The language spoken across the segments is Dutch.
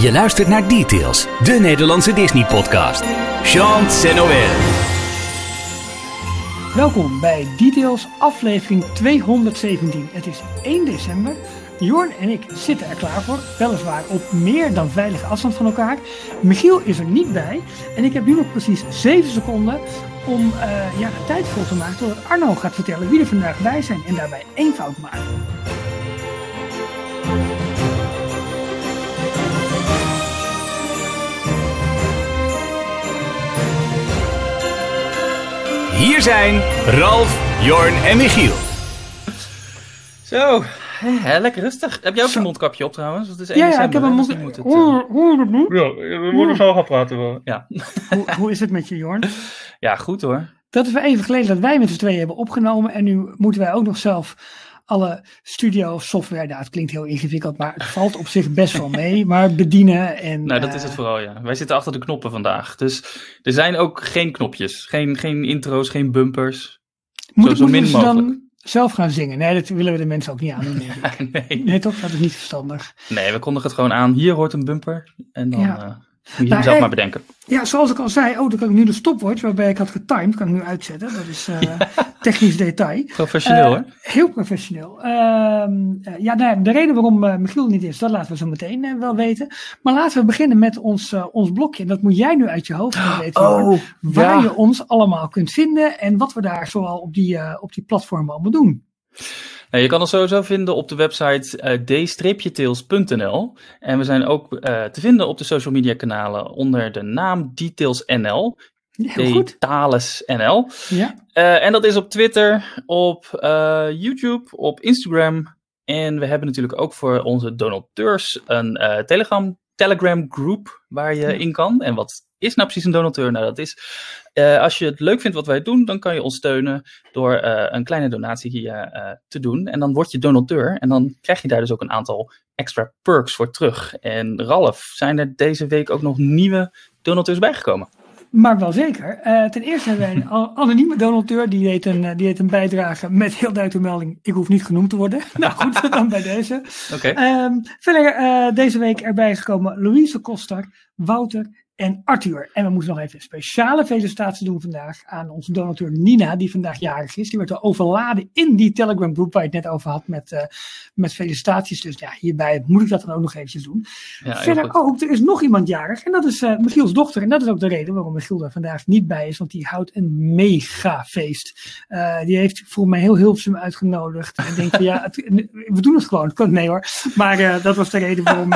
Je luistert naar Details, de Nederlandse Disney-podcast. Jean Noël. Welkom bij Details, aflevering 217. Het is 1 december. Jorn en ik zitten er klaar voor, weliswaar op meer dan veilige afstand van elkaar. Michiel is er niet bij en ik heb nu nog precies 7 seconden om uh, ja, tijd vol te maken doordat Arno gaat vertellen wie er vandaag bij zijn en daarbij één fout maken. Hier zijn Ralf, Jorn en Michiel. Zo, hè, lekker rustig. Heb jij ook een mondkapje op trouwens? Het is ja, ja, ik heb een mondkapje. Het, Hoor, hoor je het nu? Ja, we moeten zo gaan praten wel. Ja. hoe, hoe is het met je, Jorn? Ja, goed hoor. Dat is wel even geleden dat wij met z'n tweeën hebben opgenomen. En nu moeten wij ook nog zelf alle studio software, nou, het klinkt heel ingewikkeld, maar het valt op zich best wel mee. Maar bedienen en. Nou, dat is het vooral, ja. Wij zitten achter de knoppen vandaag. Dus er zijn ook geen knopjes, geen, geen intro's, geen bumpers. Moet, zo, zo min mogelijk. Dan zelf gaan zingen? Nee, dat willen we de mensen ook niet aan doen. nee. nee, toch? Dat is niet verstandig. Nee, we kondigen het gewoon aan. Hier hoort een bumper. En dan. Ja. Uh, moet je nou, zelf maar bedenken. Ja, zoals ik al zei, oh, dan kan ik nu de stopwatch waarbij ik had getimed, kan ik nu uitzetten. Dat is uh, technisch detail. Professioneel, uh, hè? Heel professioneel. Uh, ja, nou, de reden waarom Michiel niet is, dat laten we zo meteen wel weten. Maar laten we beginnen met ons, ons blokje. En dat moet jij nu uit je hoofd gaan weten. Oh, waar ja. je ons allemaal kunt vinden en wat we daar zoal op die, op die platformen allemaal doen. Nou, je kan ons sowieso vinden op de website uh, d-tails.nl. En we zijn ook uh, te vinden op de social media kanalen onder de naam DetailsNL. Heel NL. Ja. Uh, en dat is op Twitter, op YouTube, op Instagram. En we hebben natuurlijk ook voor onze donateurs een Telegram, Telegram group waar je in kan. En wat is nou precies een donateur? Nou, dat is uh, als je het leuk vindt wat wij doen, dan kan je ons steunen door uh, een kleine donatie hier uh, te doen. En dan word je donateur en dan krijg je daar dus ook een aantal extra perks voor terug. En Ralf, zijn er deze week ook nog nieuwe donateurs bijgekomen? Maar wel zeker. Ten eerste hebben wij een anonieme donateur. Die deed een, die deed een bijdrage met heel duidelijk de melding. Ik hoef niet genoemd te worden. nou goed, dan bij deze. Okay. Um, verder deze week erbij gekomen Louise Koster, Wouter en Arthur. En we moeten nog even een speciale felicitatie doen vandaag aan onze donateur Nina, die vandaag jarig is. Die werd al overladen in die Telegram groep waar je het net over had met, uh, met felicitaties. Dus ja, hierbij moet ik dat dan ook nog eventjes doen. Ja, Verder ook, er is nog iemand jarig en dat is uh, Michiels dochter. En dat is ook de reden waarom Michiel er vandaag niet bij is, want die houdt een mega feest. Uh, die heeft volgens mij heel Hilversum uitgenodigd. En denkt van ja, het, we doen het gewoon. Nee hoor. Maar dat was de reden waarom,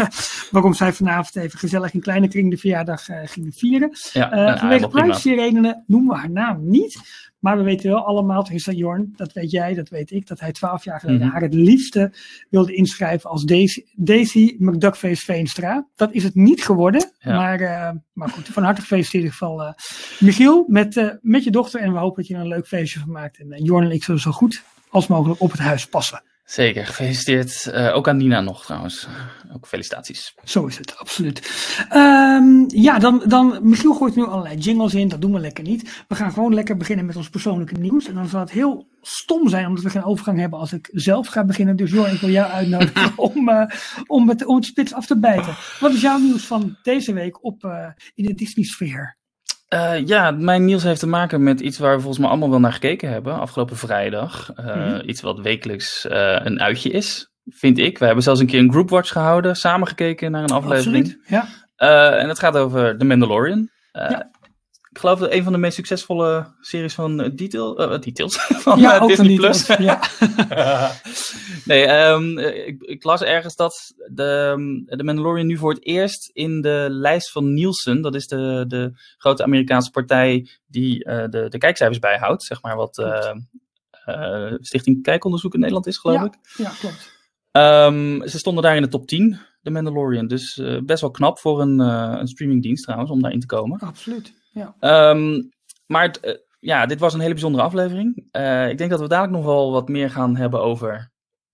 waarom zij vanavond even gezellig in kleine kring de verjaardag uh, gingen vieren. Ja, uh, vanwege privacyredenen noemen we haar naam niet. Maar we weten wel allemaal, Tristan Jorn, dat weet jij, dat weet ik, dat hij twaalf jaar geleden mm -hmm. haar het liefste wilde inschrijven als Daisy, Daisy McDuckface Veenstra. Dat is het niet geworden, ja. maar, uh, maar goed, van harte gefeliciteerd in ieder geval uh, Michiel met, met je dochter. En we hopen dat je er een leuk feestje van maakt. En Jorn en ik zullen zo goed als mogelijk op het huis passen. Zeker, gefeliciteerd. Uh, ook aan Nina nog trouwens. Ook felicitaties. Zo is het, absoluut. Um, ja, dan, dan, Michiel gooit nu allerlei jingles in, dat doen we lekker niet. We gaan gewoon lekker beginnen met ons persoonlijke nieuws. En dan zal het heel stom zijn, omdat we geen overgang hebben als ik zelf ga beginnen. Dus Jor, ik wil jou uitnodigen om, uh, om, het, om het spits af te bijten. Wat is jouw nieuws van deze week op, uh, in de Disney-sfeer? Uh, ja, mijn nieuws heeft te maken met iets waar we volgens mij allemaal wel naar gekeken hebben afgelopen vrijdag. Uh, mm-hmm. Iets wat wekelijks uh, een uitje is, vind ik. We hebben zelfs een keer een groupwatch gehouden, samen gekeken naar een aflevering. Absoluut, ja. en het gaat over The Mandalorian. Ja. Ik geloof dat een van de meest succesvolle series van uh, Detail, uh, Details van ja, uh, Disney Plus. Ja. nee, um, ik, ik, las ergens dat de, de Mandalorian nu voor het eerst in de lijst van Nielsen, dat is de, de grote Amerikaanse partij die de, de kijkcijfers bijhoudt, zeg maar wat Stichting Kijkonderzoek in Nederland is, geloof ja, ik. Ja, klopt. Um, ze stonden daar in de top 10, de Mandalorian. Dus best wel knap voor een, een streamingdienst trouwens, om daarin te komen. Absoluut, ja. Um, maar uh, ja, dit was een hele bijzondere aflevering. ik denk dat we dadelijk nog wel wat meer gaan hebben over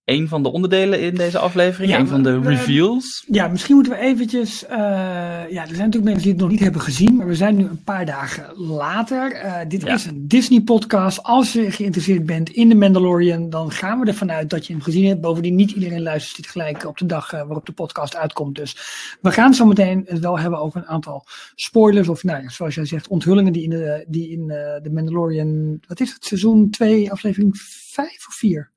een van de onderdelen in deze aflevering, Ja, een van de reveals. Ja, misschien moeten we eventjes. eh, ja, er zijn natuurlijk mensen die het nog niet hebben gezien, maar we zijn nu een paar dagen later. Eh, dit Ja. is een Disney-podcast. Als je geïnteresseerd bent in The Mandalorian, dan gaan we ervan uit dat je hem gezien hebt. Bovendien, niet iedereen luistert dit gelijk op de dag eh, waarop de podcast uitkomt. Dus we gaan zo meteen het wel hebben over een aantal spoilers. Of nou ja, zoals jij zegt, onthullingen die in de, die in The Mandalorian. Wat is het? Seizoen 2, aflevering 5 of 4?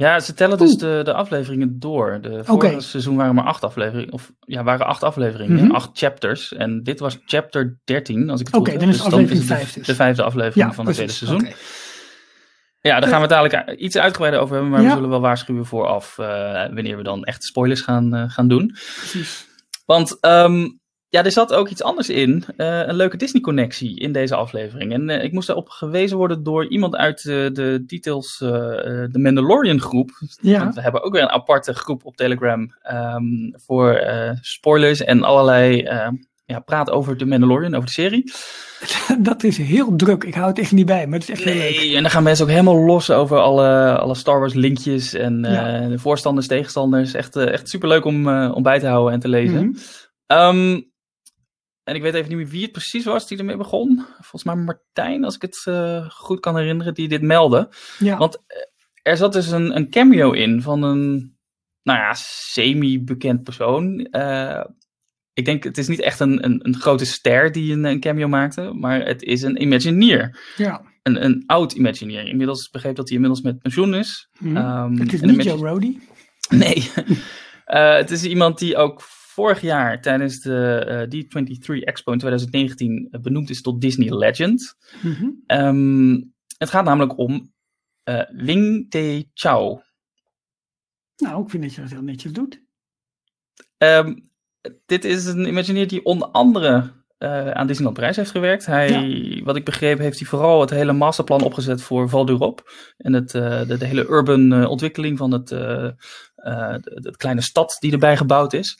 Ja, ze tellen dus de, de afleveringen door. De vorige Oké. seizoen waren maar acht afleveringen. Of ja, waren acht afleveringen, Mhm. acht chapters. En dit was chapter 13, als ik het Oké, goed dan heb. is Dus aflevering het vijf de, dus. de vijfde aflevering van het tweede seizoen. Oké. Ja, daar gaan we het dadelijk iets uitgebreider over hebben. Maar Ja. we zullen wel waarschuwen vooraf eh, wanneer we dan echt spoilers gaan, eh, gaan doen. Precies. Want ehm, ja, er zat ook iets anders in. eh, een leuke Disney-connectie in deze aflevering. En eh, ik moest daarop gewezen worden door iemand uit de, de Details, eh, eh, de Mandalorian groep. Ja. Want we hebben ook weer een aparte groep op Telegram ehm, voor eh, spoilers en allerlei ehm, ja, praat over de Mandalorian, over de serie. Dat is heel druk. Ik hou het echt niet bij, maar het is echt heel leuk. Nee, en dan gaan mensen ook helemaal los over alle, alle Star Wars linkjes en eh, Ja. de voorstanders, tegenstanders. Echt, eh, echt superleuk om, eh, om bij te houden en te lezen. Ehm, en ik weet even niet meer wie het precies was die ermee begon. Volgens mij Martijn, als ik het eh, goed kan herinneren, die dit meldde. Ja. Want eh, er zat dus een, een cameo in van een, nou ja, semi-bekend persoon. Eh, ik denk, het is niet echt een, een, een grote ster die een, een cameo maakte, maar het is een Imagineer. ja. Een, een oud Imagineer. Inmiddels begreep dat hij inmiddels met pensioen is. Mhm. Ehm, het is niet Joe Rody. Nee. Het is iemand die ook vorig jaar tijdens de eh, D23 Expo in 2019 benoemd is tot Disney Legend. Mhm. Ehm, het gaat namelijk om eh, Wing Te Chao. Nou, ik vind dat je dat heel netjes doet. Ehm, dit is een Imagineer die onder andere eh, aan Disneyland Parijs heeft gewerkt. Hij, wat ik begreep, heeft hij vooral het hele masterplan opgezet voor Val d'Europe. En het, eh, de, de hele urban eh, ontwikkeling van het, eh, eh, de, de kleine stad die erbij gebouwd is.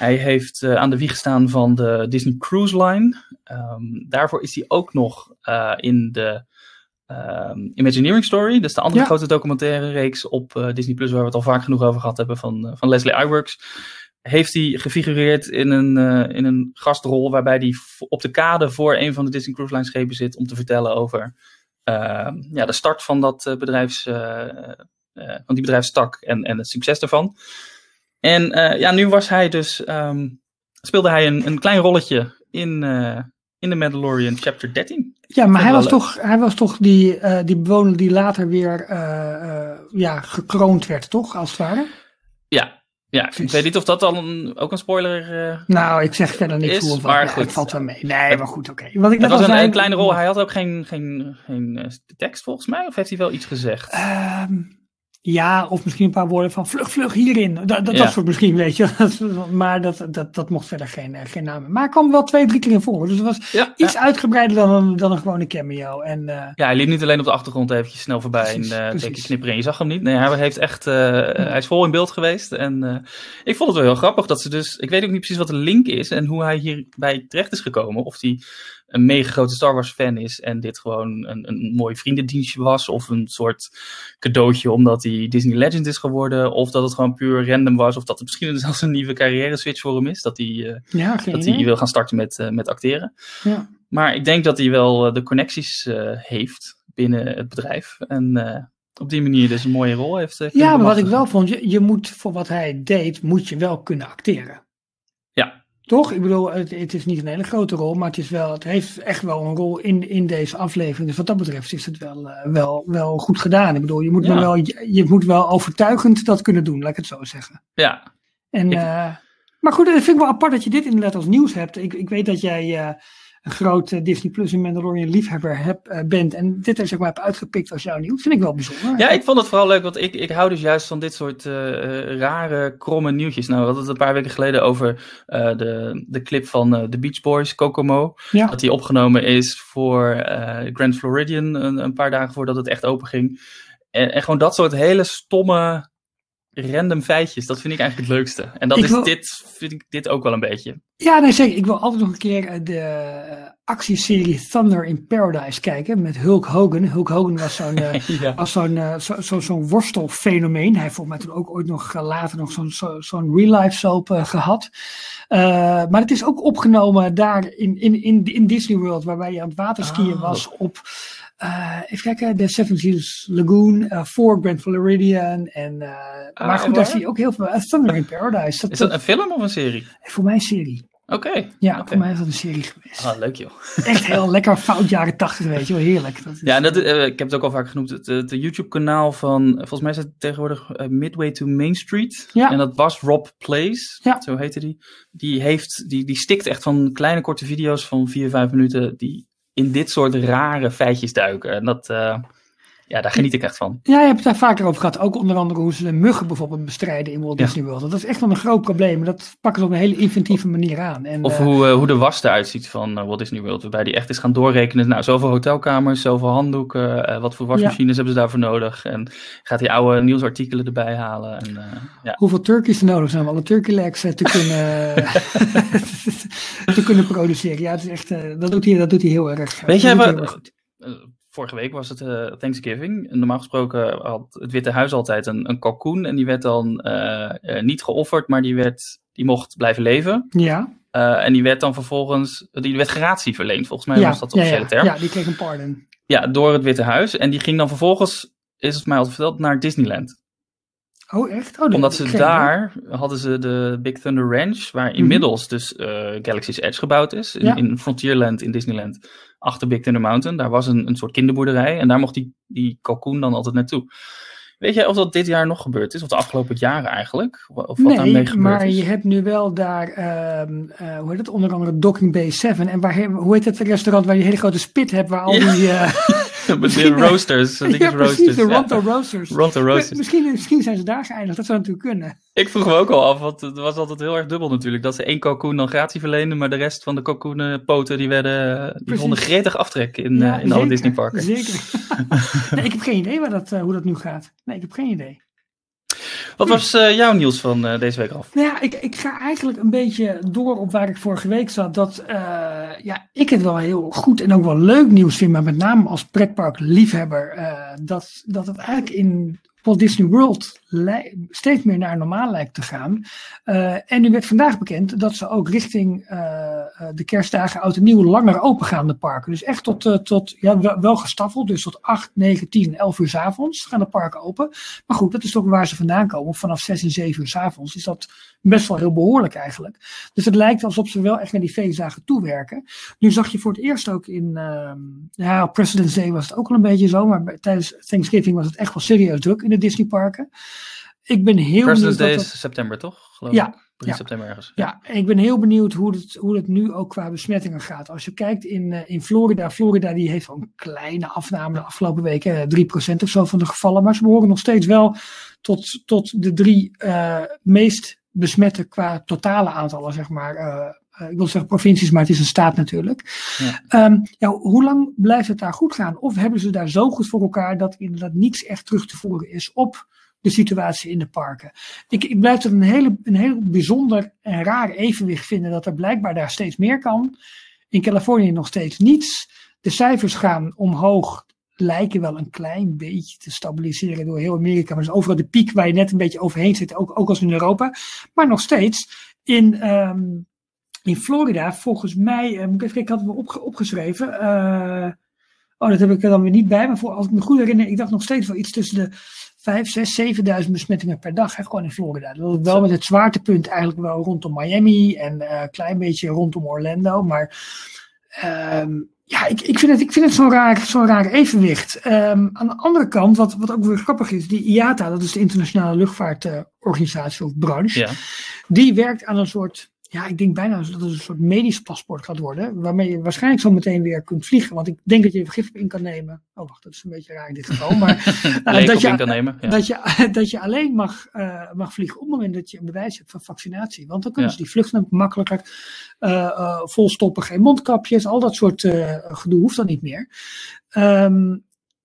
Hij heeft eh, aan de wieg gestaan van de Disney Cruise Line. Ehm, daarvoor is hij ook nog eh, in de ehm, Imagineering Story. Dat is de andere Ja. grote documentaire reeks op eh, Disney Plus, waar we het al vaak genoeg over gehad hebben, van, van Leslie Iwerks. Heeft hij gefigureerd in een, in een gastrol waarbij hij op de kade voor een van de Disney Cruise Line schepen zit om te vertellen over ehm, ja, de start van dat bedrijfs, van die bedrijfstak en, en het succes daarvan. En eh, ja, nu was hij dus, ehm, speelde hij een, een klein rolletje in, eh in The Mandalorian chapter 13. Ja, maar hij was, leuk. toch, hij was toch die, eh, die bewoner die later weer ja, gekroond werd, toch? Als het ware. Ja, ja ik weet niet of dat dan ook een spoiler Nou, ik zeg verder niks Is, maar. Ja, goed. Het valt wel mee. Nee, maar goed, oké. Net Het was een, zei- kleine rol. Hij had ook geen, geen, geen tekst volgens mij. Of heeft hij wel iets gezegd? Ehm, ja, of misschien een paar woorden van vlug, vlug hierin. Dat, dat, Ja. dat soort misschien, weet je. maar dat, dat, dat mocht verder geen, eh, geen naam. Maar hij kwam wel twee, drie keer in voor. Dus het was ja, iets ja. uitgebreider dan een, dan een gewone cameo. En eh, ja, hij liep niet alleen op de achtergrond eventjes snel voorbij Precies, en twee keer knipperen en je zag hem niet. Nee, hij heeft echt, eh, hij is vol in beeld geweest. En ik vond het wel heel grappig dat ze dus, ik weet ook niet precies wat de link is en hoe hij hierbij terecht is gekomen. Of hij een mega grote Star Wars fan is en dit gewoon een, een mooi vriendendienstje was. Of een soort cadeautje omdat hij Disney Legend is geworden. Of dat het gewoon puur random was. Of dat het misschien zelfs een nieuwe carrière switch voor hem is. Dat hij, eh, ja, dat idee. hij wil gaan starten met, eh, met acteren. Ja. Maar ik denk dat hij wel eh, de connecties heeft binnen het bedrijf. En op die manier dus een mooie rol heeft. Ja, maar wat ik wel vond, je, je moet voor wat hij deed, moet je wel kunnen acteren. Toch? Ik bedoel, het, het is niet een hele grote rol, maar het, is wel, het heeft echt wel een rol in, in deze aflevering. Dus wat dat betreft is het wel, eh, wel, wel goed gedaan. Ik bedoel, je moet, Ja. wel, je, je moet wel overtuigend dat kunnen doen, laat ik het zo zeggen. Ja, En, Ik- eh, maar goed, ik vind ik wel apart dat je dit inderdaad als nieuws hebt. Ik, ik weet dat jij eh, een groot eh, Disney Plus en Mandalorian liefhebber hebt, eh, bent. En dit er zeg maar hebt uitgepikt als jouw nieuws. Vind ik wel bijzonder. ja, ik vond het vooral leuk, want ik, ik hou dus juist van dit soort eh, rare, kromme nieuwtjes. Nou, we hadden het een paar weken geleden over de, de clip van The Beach Boys, Kokomo. Ja. Dat die opgenomen is voor Grand Floridian een, een paar dagen voordat het echt open ging. En, en gewoon dat soort hele stomme random feitjes. Dat vind ik eigenlijk het leukste. En dat Ik is wil- dit, vind ik dit ook wel een beetje. Ja, nee, zeker. Ik wil altijd nog een keer eh, de eh, actieserie Thunder in Paradise kijken met Hulk Hogan. Hulk Hogan was zo'n eh, ja. was zo'n zo, zo, zo'n worstelfenomeen. Hij heeft volgens mij toen ook ooit nog later nog zo'n zo, zo'n real-life soap eh, gehad. Eh, maar het is ook opgenomen daar in, in, in, in Disney World, waarbij je aan het waterskiën Oh. was op, eh, even kijken, de Seven Seas Lagoon, eh voor Grand Floridian. En, Ah, maar goed, daar zie je ook heel veel Thunder in Paradise. Dat, Is dat een film of een serie? voor mij een serie. Oké. Ja, voor mij is dat een serie geweest. Ah, leuk joh. Echt heel lekker fout jaren tachtig, weet je wel. Heerlijk. Dat is, Ja, dat, ik heb het ook al vaak genoemd. Het, het YouTube-kanaal van, volgens mij is het tegenwoordig Midway to Main Street. Ja. En dat was Rob Plays, Ja. zo heette die. Die, heeft, die, die stikt echt van kleine korte video's van 4, 5 minuten. Die in dit soort rare feitjes duiken. En dat, eh, ja, daar geniet ik echt van. Ja, je hebt het daar vaker over gehad. Ook onder andere hoe ze de muggen bijvoorbeeld bestrijden in Walt Ja. Disney World. Dat is echt wel een groot probleem. Dat pakken ze op een hele inventieve manier aan. En, Of eh, hoe, eh, hoe de was eruit ziet van eh, Walt Disney World. Waarbij die echt is gaan doorrekenen. Nou, zoveel hotelkamers, zoveel handdoeken. wat voor wasmachines hebben ze daarvoor nodig? En gaat die oude nieuwsartikelen erbij halen. En, ja. hoeveel turkeys er nodig zijn om alle turkey legs te kunnen, te kunnen produceren. Ja, het is echt, dat, doet hij, dat doet hij heel erg. Weet jij hij wat- vorige week was het eh, Thanksgiving. En normaal gesproken had het Witte Huis altijd een, een kalkoen. En die werd dan eh, eh, niet geofferd, maar die, werd, die mocht blijven leven. Ja, en die werd dan vervolgens, die werd gratie verleend. Volgens mij ja, was dat de ja, officiële ja, term. Ja. ja, die kreeg een pardon. door het Witte Huis. En die ging dan vervolgens, is het mij altijd verteld, naar Disneyland. Oh, echt? Oh, dat- Omdat dat ze daar hadden ze de Big Thunder Ranch, waar inmiddels dus Galaxy's Edge gebouwd is. In, Mhm. Ja. in Frontierland in Disneyland, achter Big Thunder Mountain. Daar was een, een soort kinderboerderij en daar mocht die, die kalkoen dan altijd naartoe. Weet jij of dat dit jaar nog gebeurd is? Of de afgelopen jaren eigenlijk? Of wat daarmee Nee, gebeurd maar is? je hebt nu wel daar, ehm, eh, hoe heet het, onder andere Docking Bay 7. En waar, hoe heet het restaurant waar je een hele grote spit hebt, waar al Ja. die... Met de roasters. de dikke ja, precies, roasters. de ja. Ronto Roasters. Ronto roasters. Misschien, misschien zijn ze daar geëindigd, dat zou natuurlijk kunnen. Ik vroeg me ook al af, want het was altijd heel erg dubbel natuurlijk. Dat ze één kalkoen dan gratie verleenden, maar de rest van de kalkoenenpoten die werden, die Precies. vonden gretig aftrek in, Ja, eh, in alle Disneyparken. Zeker. nee, ik heb geen idee waar dat, eh, hoe dat nu gaat. Nee, ik heb geen idee. Wat was eh, jouw nieuws van eh, deze week af? Nou ja, ik, ik ga eigenlijk een beetje door op waar ik vorige week zat. Dat eh, ja, ik het wel heel goed en ook wel leuk nieuws vind, maar met name als pretparkliefhebber, dat, dat het eigenlijk in Walt Disney World steeds meer naar normaal lijkt te gaan. Eh, en nu werd vandaag bekend dat ze ook richting eh, de kerstdagen oud en nieuw langer open gaan de parken. Dus echt tot, tot ja, wel gestaffeld, dus tot 8, 9, 10, 11 uur 's avonds gaan de parken open. Maar goed, dat is toch waar ze vandaan komen. Vanaf 6 en 7 uur 's avonds is dat best wel heel behoorlijk eigenlijk. Dus het lijkt alsof ze wel echt naar die feestdagen toewerken. Nu zag je voor het eerst ook in, ehm, ja, op President's Day was het ook al een beetje zo, maar bij- tijdens Thanksgiving was het echt wel serieus druk in de Disneyparken. Ik ben heel President's Day is dat- september, toch? Geloof Ja, ik. 3 ja. september ergens. ja, ik ben heel benieuwd hoe het, hoe het nu ook qua besmettingen gaat. Als je kijkt in, eh, in Florida, Florida die heeft wel een kleine afname de afgelopen weken, eh, 3% of zo van de gevallen. Maar ze behoren nog steeds wel tot, tot de drie eh, meest besmette qua totale aantallen, zeg maar. eh, eh, ik wil zeggen provincies, maar het is een staat natuurlijk. Ja. Ehm, ja, hoe lang blijft het daar goed gaan? Of hebben ze daar zo goed voor elkaar dat inderdaad niets echt terug te voeren is op de situatie in de parken? Ik, ik blijf het een, hele, een heel bijzonder en raar evenwicht vinden dat er blijkbaar daar steeds meer kan. In Californië nog steeds niets. De cijfers gaan omhoog, lijken wel een klein beetje te stabiliseren door heel Amerika. Maar is overal de piek waar je net een beetje overheen zit, ook, ook als in Europa. Maar nog steeds in, ehm, in Florida, volgens mij, eh, moet ik even kijken, ik had het opgeschreven. eh, oh, dat heb ik er dan weer niet bij. Maar voor, als ik me goed herinner, ik dacht nog steeds wel iets tussen de 5, 6, 7.000 besmettingen per dag. Hè, gewoon in Florida. Dat was wel met het zwaartepunt eigenlijk wel rondom Miami en eh, een klein beetje rondom Orlando. Maar ehm, ja, ik, ik vind het, ik vind het zo'n raar, zo'n raar evenwicht. Ehm, aan de andere kant, wat, wat ook weer grappig is, die IATA, dat is de Internationale Luchtvaartorganisatie of branche, Ja. die werkt aan een soort, ja, ik denk bijna dat het een soort medisch paspoort gaat worden, waarmee je waarschijnlijk zo meteen weer kunt vliegen. Want ik denk dat je vergif in kan nemen. Oh, wacht, dat is een beetje raar in dit geval. Maar eh, dat, je, kan nemen. Ja. dat, je, dat je alleen mag, eh, mag vliegen op het moment dat je een bewijs hebt van vaccinatie. Want dan kunnen Ja. ze die vluchten makkelijker eh, volstoppen, geen mondkapjes, al dat soort gedoe hoeft dan niet meer. Ehm,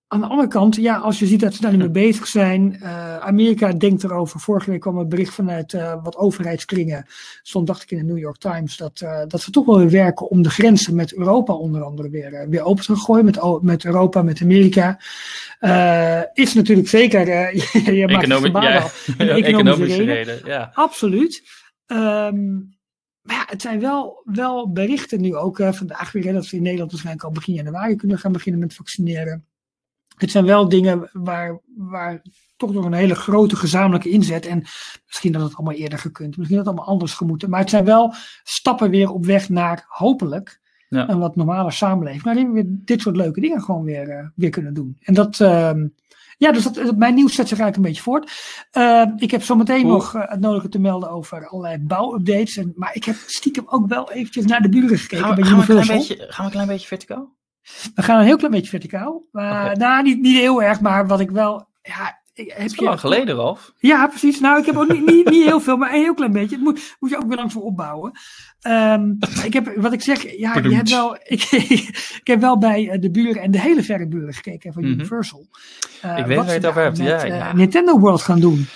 aan de andere kant, ja, als je ziet dat ze daar niet mee bezig zijn. Uh, Amerika denkt erover. Vorige week kwam een bericht vanuit uh, wat overheidskringen. Stond, dacht ik, in de New York Times. Dat, uh, dat ze toch wel weer werken om de grenzen met Europa onder andere weer, weer open te gooien. Met, met Europa, met Amerika. is natuurlijk zeker. je, je maakt Economi ja, economische, economische reden. reden. Ja. Absoluut. Um, maar ja, het zijn wel, wel berichten nu ook vandaag weer. Hè, dat we in Nederland waarschijnlijk al begin januari kunnen gaan beginnen met vaccineren het zijn wel dingen waar, waar toch nog een hele grote gezamenlijke inzet. En misschien dat het allemaal eerder gekund, misschien dat het allemaal anders gemoeten. Maar het zijn wel stappen weer op weg naar hopelijk Ja. een wat normale samenleving. Waarin we dit soort leuke dingen gewoon weer, eh, weer kunnen doen. En dat. ehm, ja, dus dat, mijn nieuws zet zich eigenlijk een beetje voort. Uh, ik heb zometeen Cool. nog uh, het nodige te melden over allerlei bouwupdates. En, maar ik heb stiekem ook wel eventjes naar de buren gekeken Gaan we, bij gaan, we een klein beetje, gaan we een klein beetje verticaal? We gaan een heel klein beetje verticaal. Maar, Oké. Nou, niet, niet heel erg, maar wat ik wel. Ja, heb je, lang geleden, Ralf. Ja, precies. Nou, ik heb ook niet, niet, niet heel veel, maar een heel klein beetje. Het moet, moet je ook weer lang voor opbouwen. Ehm, ik heb, wat ik zeg, ja, je hebt wel, ik, ik heb wel bij eh, de buren en de hele verre buren gekeken van Mhm. Universal. Eh, Ik weet wat waar je het over hebt, met, ja, eh. Nintendo World gaan doen.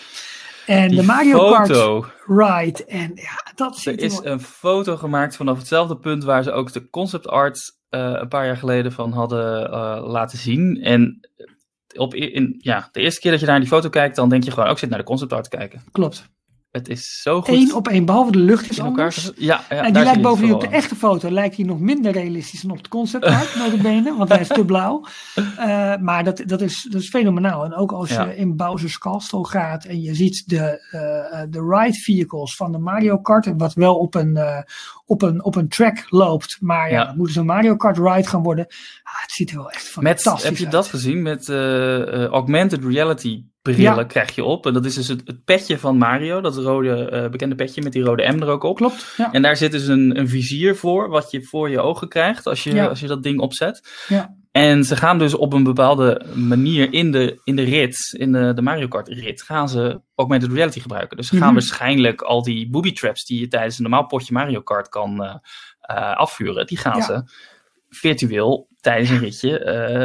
En Die de Mario Kart. Ride. En ja, dat Er er is wel- een foto gemaakt vanaf hetzelfde punt waar ze ook de concept art eh, een paar jaar geleden van hadden eh, laten zien. En op, in, ja, de eerste keer dat je naar die foto kijkt, dan denk je gewoon, ook zit naar de concept art te kijken. Klopt. Het is zo goed Eén op één, behalve de lucht is in elkaar. Ja, ja, en die lijkt bovendien op de echte foto lijkt hij nog minder realistisch dan op de concept art, notabene, want hij is te blauw. Eh, maar dat, dat, is, dat is fenomenaal. En ook als Ja. je in Bowser's Castle gaat en je ziet de, eh, de ride vehicles van de Mario Kart, wat wel op een, eh, op een, op een track loopt, maar ja, moet dus een Mario Kart ride gaan worden. Ah, het ziet er wel echt Met, fantastisch heb je uit. dat gezien? Met eh, eh, augmented reality brillen Ja. krijg je op. En dat is dus het, het petje van Mario, dat rode eh, bekende petje met die rode M er ook op. Klopt, ja. En daar zit dus een, een vizier voor, wat je voor je ogen krijgt als je, als je dat ding opzet. En ze gaan dus op een bepaalde manier in de, in de rit, in de, de Mario Kart rit, gaan ze augmented reality gebruiken. Dus ze gaan Mhm. waarschijnlijk al die booby traps die je tijdens een normaal potje Mario Kart kan eh, eh, afvuren, die gaan Ja. ze virtueel tijdens een ritje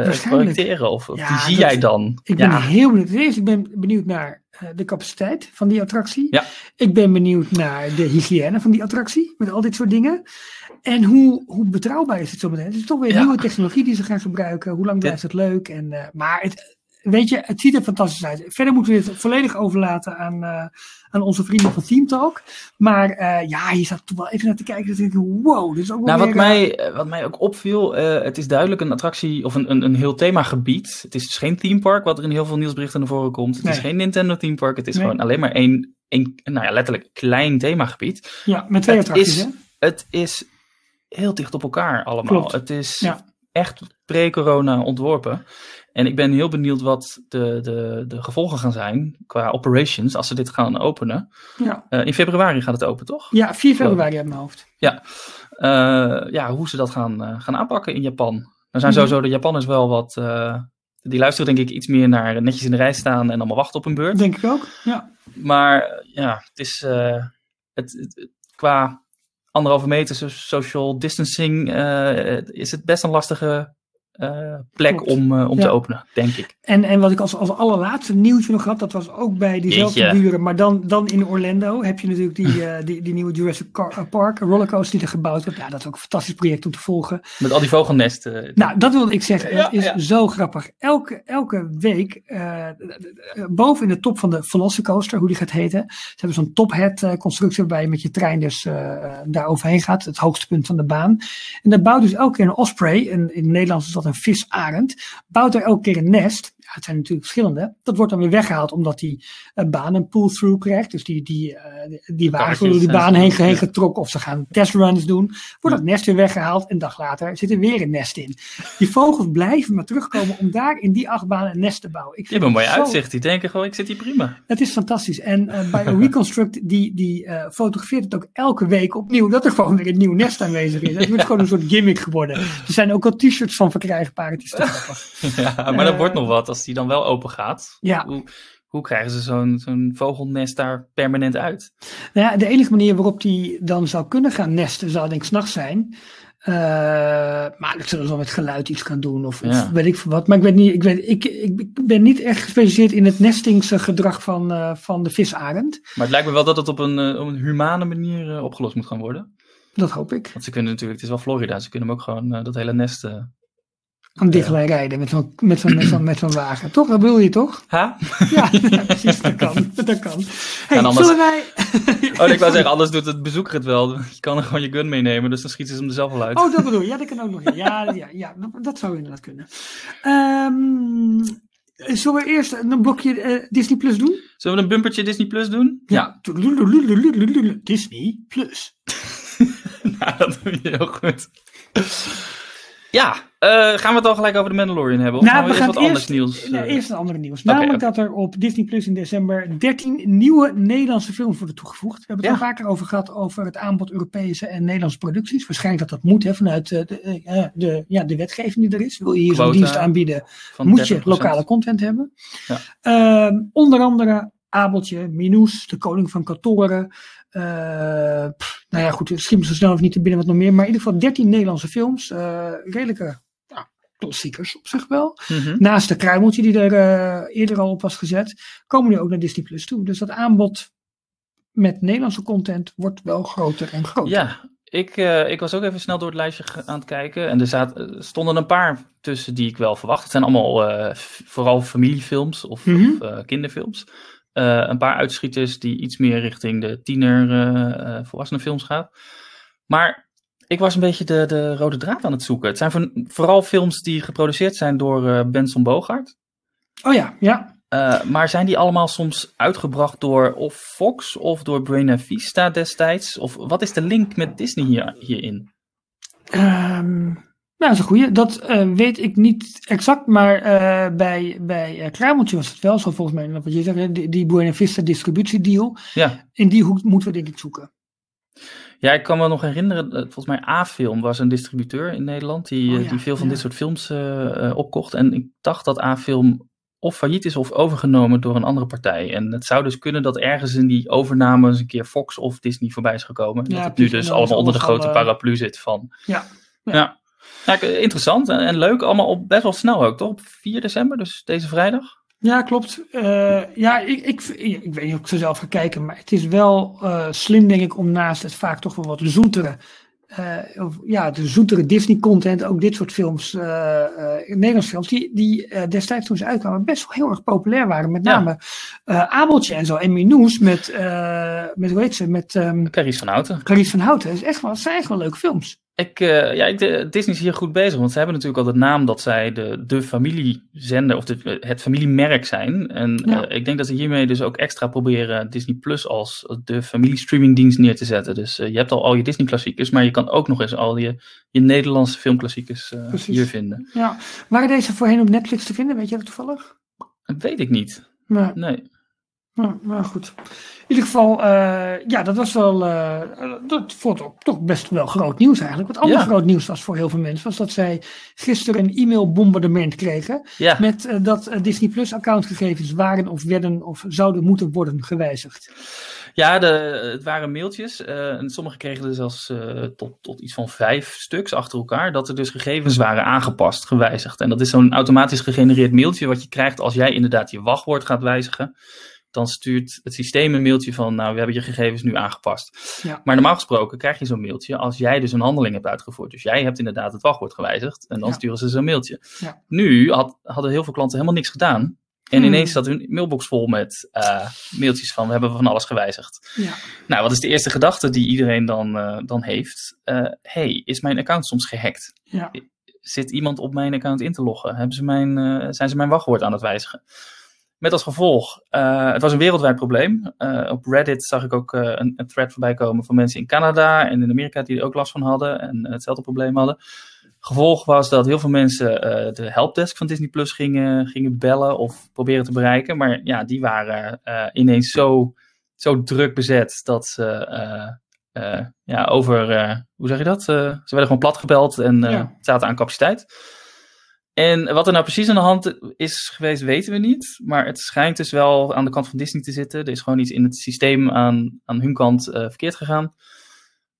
Waarschijnlijk. projecteren. Of, of Ja, die zie jij dan. Ik ben ja, heel benieuwd. Ten eerste, ik ben benieuwd naar de capaciteit van die attractie. Ja. Ik ben benieuwd naar de hygiëne van die attractie, met al dit soort dingen. En hoe, hoe betrouwbaar is het zo meteen? Het is toch weer Ja. nieuwe technologie die ze gaan gebruiken. Hoe lang blijft het leuk? En, eh, maar het, weet je, het ziet er fantastisch uit. Verder moeten we het volledig overlaten aan, eh, aan onze vrienden van Team Talk. Maar eh, ja, je zat toch wel even naar te kijken. Dat ik denk, wow, dit is ook wel Nou, wat weer, mij, wat mij ook opviel, het is duidelijk een attractie of een, een, een heel themagebied. Het is dus geen themepark, wat er in heel veel nieuwsberichten naar voren komt. Het is geen Nintendo themepark, het is Nee. gewoon alleen maar één, één, nou ja, letterlijk klein themagebied. Ja, met twee het attracties, is- hè? Het is heel dicht op elkaar allemaal. Klopt. Het is Ja. echt pre-corona ontworpen. En ik ben heel benieuwd wat de, de, de gevolgen gaan zijn qua operations als ze dit gaan openen. Ja. Eh, in februari gaat het open, toch? ja, 4 februari uit mijn hoofd. Eh, ja, hoe ze dat gaan, eh, gaan aanpakken in Japan. Er zijn Mhm. sowieso de Japanners wel wat. die luisteren denk ik iets meer naar netjes in de rij staan en allemaal wachten op een beurt. Denk ik ook. Ja. Maar ja, het is het- qua anderhalve meter so- social distancing eh, is het best een lastige plek Klopt. om, eh, om Ja. te openen, denk ik. En, en wat ik als, als allerlaatste nieuwtje nog had, dat was ook bij diezelfde Jeetje. buren, maar dan, dan in Orlando heb je natuurlijk die, eh, die, die nieuwe Jurassic Car- eh, Park rollercoaster die er gebouwd wordt. Ja, dat is ook een fantastisch project om te volgen. Met al die vogelnesten. Nou, dat wilde ik zeggen. Ja, is ja. zo grappig. Elke, elke week, eh, eh, boven in de top van de Velocicoaster, hoe die gaat heten. Ze hebben zo'n top hat eh, constructie waarbij je met je trein dus eh, daar overheen gaat. Het hoogste punt van de baan. En daar bouwt dus elke keer een osprey. En in het Nederlands is dat een visarend. Bouwt er elke keer een nest. Ja, het zijn natuurlijk verschillende. Dat wordt dan weer weggehaald omdat die eh, baan een pull-through krijgt. Dus die, die, eh, die- die wagens worden baan heen, heen getrokken. Of ze gaan testruns doen. Wordt dat nest weer weggehaald. En een dag later zit er weer een nest in. Die vogels blijven maar terugkomen om daar in die achtbaan een nest te bouwen. Ik Die hebben een mooi zo- uitzicht. Die denken gewoon, ik zit hier prima. Het is fantastisch. En eh, bij Reconstruct, die, die eh, fotografeert het ook elke week opnieuw. Dat er gewoon weer een nieuw nest aanwezig is. Het is gewoon een soort gimmick geworden. Er zijn ook al t-shirts van verkrijgbaar. Het is te grappig. Ja, maar dat wordt nog wat als die dan wel open gaat. Ja. Hoe, hoe krijgen ze zo'n zo'n vogelnest daar permanent uit? Nou ja, de enige manier waarop die dan zou kunnen gaan nesten, zou denk ik s'nachts zijn. Uh, maar dat zullen ze wel met geluid iets gaan doen of, Ja. weet ik wat. Maar ik, weet niet, ik, weet, ik, ik ben niet echt gespecialiseerd in het nestingsgedrag van, eh, van de visarend. Maar het lijkt me wel dat het op een, eh, op een humane manier opgelost moet gaan worden. Dat hoop ik. Want ze kunnen natuurlijk, het is wel Florida, ze kunnen hem ook gewoon dat hele nest... Aan dichtlijn rijden met zo'n met zo'n met zo'n met zo'n wagen. Toch? Dat wil je toch? Ja, ja, precies. Dat kan. Dat kan. Hey, En anders- Zullen wij... Oh, ik wou zeggen, anders doet het bezoeker het wel. Je kan er gewoon je gun meenemen, dus dan schieten ze hem er zelf wel uit. Oh, dat bedoel je. Ja, dat kan ook nog. Ja, ja, ja dat, zou inderdaad kunnen. Ehm, zullen we eerst een blokje eh, Disney Plus doen? Zullen we een bumpertje Disney Plus doen? Disney Plus. Nou, dat doe je heel goed. Ja, eh, gaan we het al gelijk over de Mandalorian hebben? Of we, Nou, we gaan wat anders nieuws? eh, eerst een andere nieuws. Namelijk dat er op Disney Plus in december 13 nieuwe Nederlandse films worden toegevoegd. We hebben het Ja. al vaker over gehad over het aanbod Europese en Nederlandse producties. Waarschijnlijk dat dat moet hè, vanuit eh, de, de, ja, de wetgeving die er is. Wil je hier zo'n dienst aanbieden, moet je 30%. lokale content hebben. Ja. Ehm, onder andere Abeltje, Minous, De Koning van Katoren. Eh, pff, nou ja, goed, het schiet me zo snel even niet te binnen wat nog meer. Maar in ieder geval 13 Nederlandse films. eh, redelijke ja, klassiekers op zich wel. Mhm. Naast de kruimeltje die er eh, eerder al op was gezet, komen nu ook naar Disney Plus toe. Dus dat aanbod met Nederlandse content wordt wel groter en groter. Ja, ik, ik was ook even snel door het lijstje aan het kijken. En er zaten, stonden een paar tussen die ik wel verwacht. Het zijn allemaal vooral familiefilms of, Mhm. of eh, kinderfilms. Eh, een paar uitschieters die iets meer richting de tiener eh, eh, volwassenenfilms gaan. Maar ik was een beetje de, de rode draad aan het zoeken. Het zijn voor- vooral films die geproduceerd zijn door Benson Bogart. Oh ja, ja. Maar zijn die allemaal soms uitgebracht door of Fox of door Buena Vista destijds? Of wat is de link met Disney hier, hierin? Ehm, nou, dat is een goeie. Dat eh, weet ik niet exact, maar eh, bij, bij eh, Kruimeltje was het wel zo volgens mij. Wat je zegt, die, die Buena Vista distributiedeal. Ja. In die hoek moeten we denk ik zoeken. ja, ik kan me nog herinneren, volgens mij A-Film was een distributeur in Nederland die, Oh ja, die veel van ja. dit soort films opkocht. En ik dacht dat A-Film of failliet is of overgenomen door een andere partij. En het zou dus kunnen dat ergens in die overname eens een keer Fox of Disney voorbij is gekomen. Ja, dat het nu dus allemaal onder de grote paraplu zit van. Ja. Ja. Ja. Interessant en, en leuk. Allemaal op, best wel snel ook, toch? Op 4 december, dus deze vrijdag. Ja, klopt. Eh, ja, ik, ik, ik weet niet of ik zo zelf ga kijken, maar het is wel eh, slim, denk ik, om naast het vaak toch wel wat zoetere, eh, of, ja, de zoetere Disney-content, ook dit soort films, Nederlandse films, die, die destijds toen ze uitkwamen best wel heel erg populair waren. Met name Abeltje en zo, en Minoes met, met hoe heet ze, met Carice van Houten. Clarice van Houten. Dat, is echt wel, dat zijn echt wel leuke films. Ik, eh, ja, ik, de, Disney is hier goed bezig, want ze hebben natuurlijk al de naam dat zij de, de familiezender of de, het familiemerk zijn. En Ja. eh, ik denk dat ze hiermee dus ook extra proberen Disney Plus als de familiestreamingdienst neer te zetten. Dus eh, je hebt al al je Disney klassiekers, maar je kan ook nog eens al je, je Nederlandse filmklassiekers eh, hier vinden. Ja. Waren deze voorheen op Netflix te vinden? Weet je dat toevallig? Dat weet ik niet. Nee. Nee. Nou, maar goed. In ieder geval, eh, ja, dat was wel, eh, dat vond ik toch best wel groot nieuws eigenlijk. Wat ander Ja. groot nieuws was voor heel veel mensen, was dat zij gisteren een e-mailbombardement kregen. Ja, Met eh, dat Disney Plus accountgegevens waren of werden of zouden moeten worden gewijzigd. Ja, de, het waren mailtjes. en sommigen kregen er zelfs tot, tot iets van vijf stuks achter elkaar. Dat er dus gegevens waren aangepast, gewijzigd. En dat is zo'n automatisch gegenereerd mailtje wat je krijgt als jij inderdaad je wachtwoord gaat wijzigen. Dan stuurt het systeem een mailtje van, nou, we hebben je gegevens nu aangepast. Ja. Maar normaal gesproken krijg je zo'n mailtje als jij dus een handeling hebt uitgevoerd. Dus jij hebt inderdaad het wachtwoord gewijzigd en dan Ja. sturen ze zo'n mailtje. Ja. Nu had, hadden heel veel klanten helemaal niks gedaan. En Hmm. ineens zat hun mailbox vol met eh, mailtjes van, we hebben van alles gewijzigd. Ja. Nou, wat is de eerste gedachte die iedereen dan, eh, dan heeft? Eh, hey, is mijn account soms gehackt? Ja. Zit iemand op mijn account in te loggen? Hebben ze mijn, zijn ze mijn wachtwoord aan het wijzigen? Met als gevolg, eh, het was een wereldwijd probleem. Eh, op Reddit zag ik ook eh, een, een thread voorbij komen van mensen in Canada en in Amerika die er ook last van hadden en hetzelfde probleem hadden. Gevolg was dat heel veel mensen de helpdesk van Disney Plus gingen, gingen bellen of proberen te bereiken. Maar ja, die waren ineens zo, zo druk bezet dat ze ja, over, hoe zeg je dat? Ze werden gewoon plat gebeld en Ja. zaten aan capaciteit. En wat er nou precies aan de hand is geweest, weten we niet. Maar het schijnt dus wel aan de kant van Disney te zitten. Er is gewoon iets in het systeem aan, aan hun kant eh, verkeerd gegaan.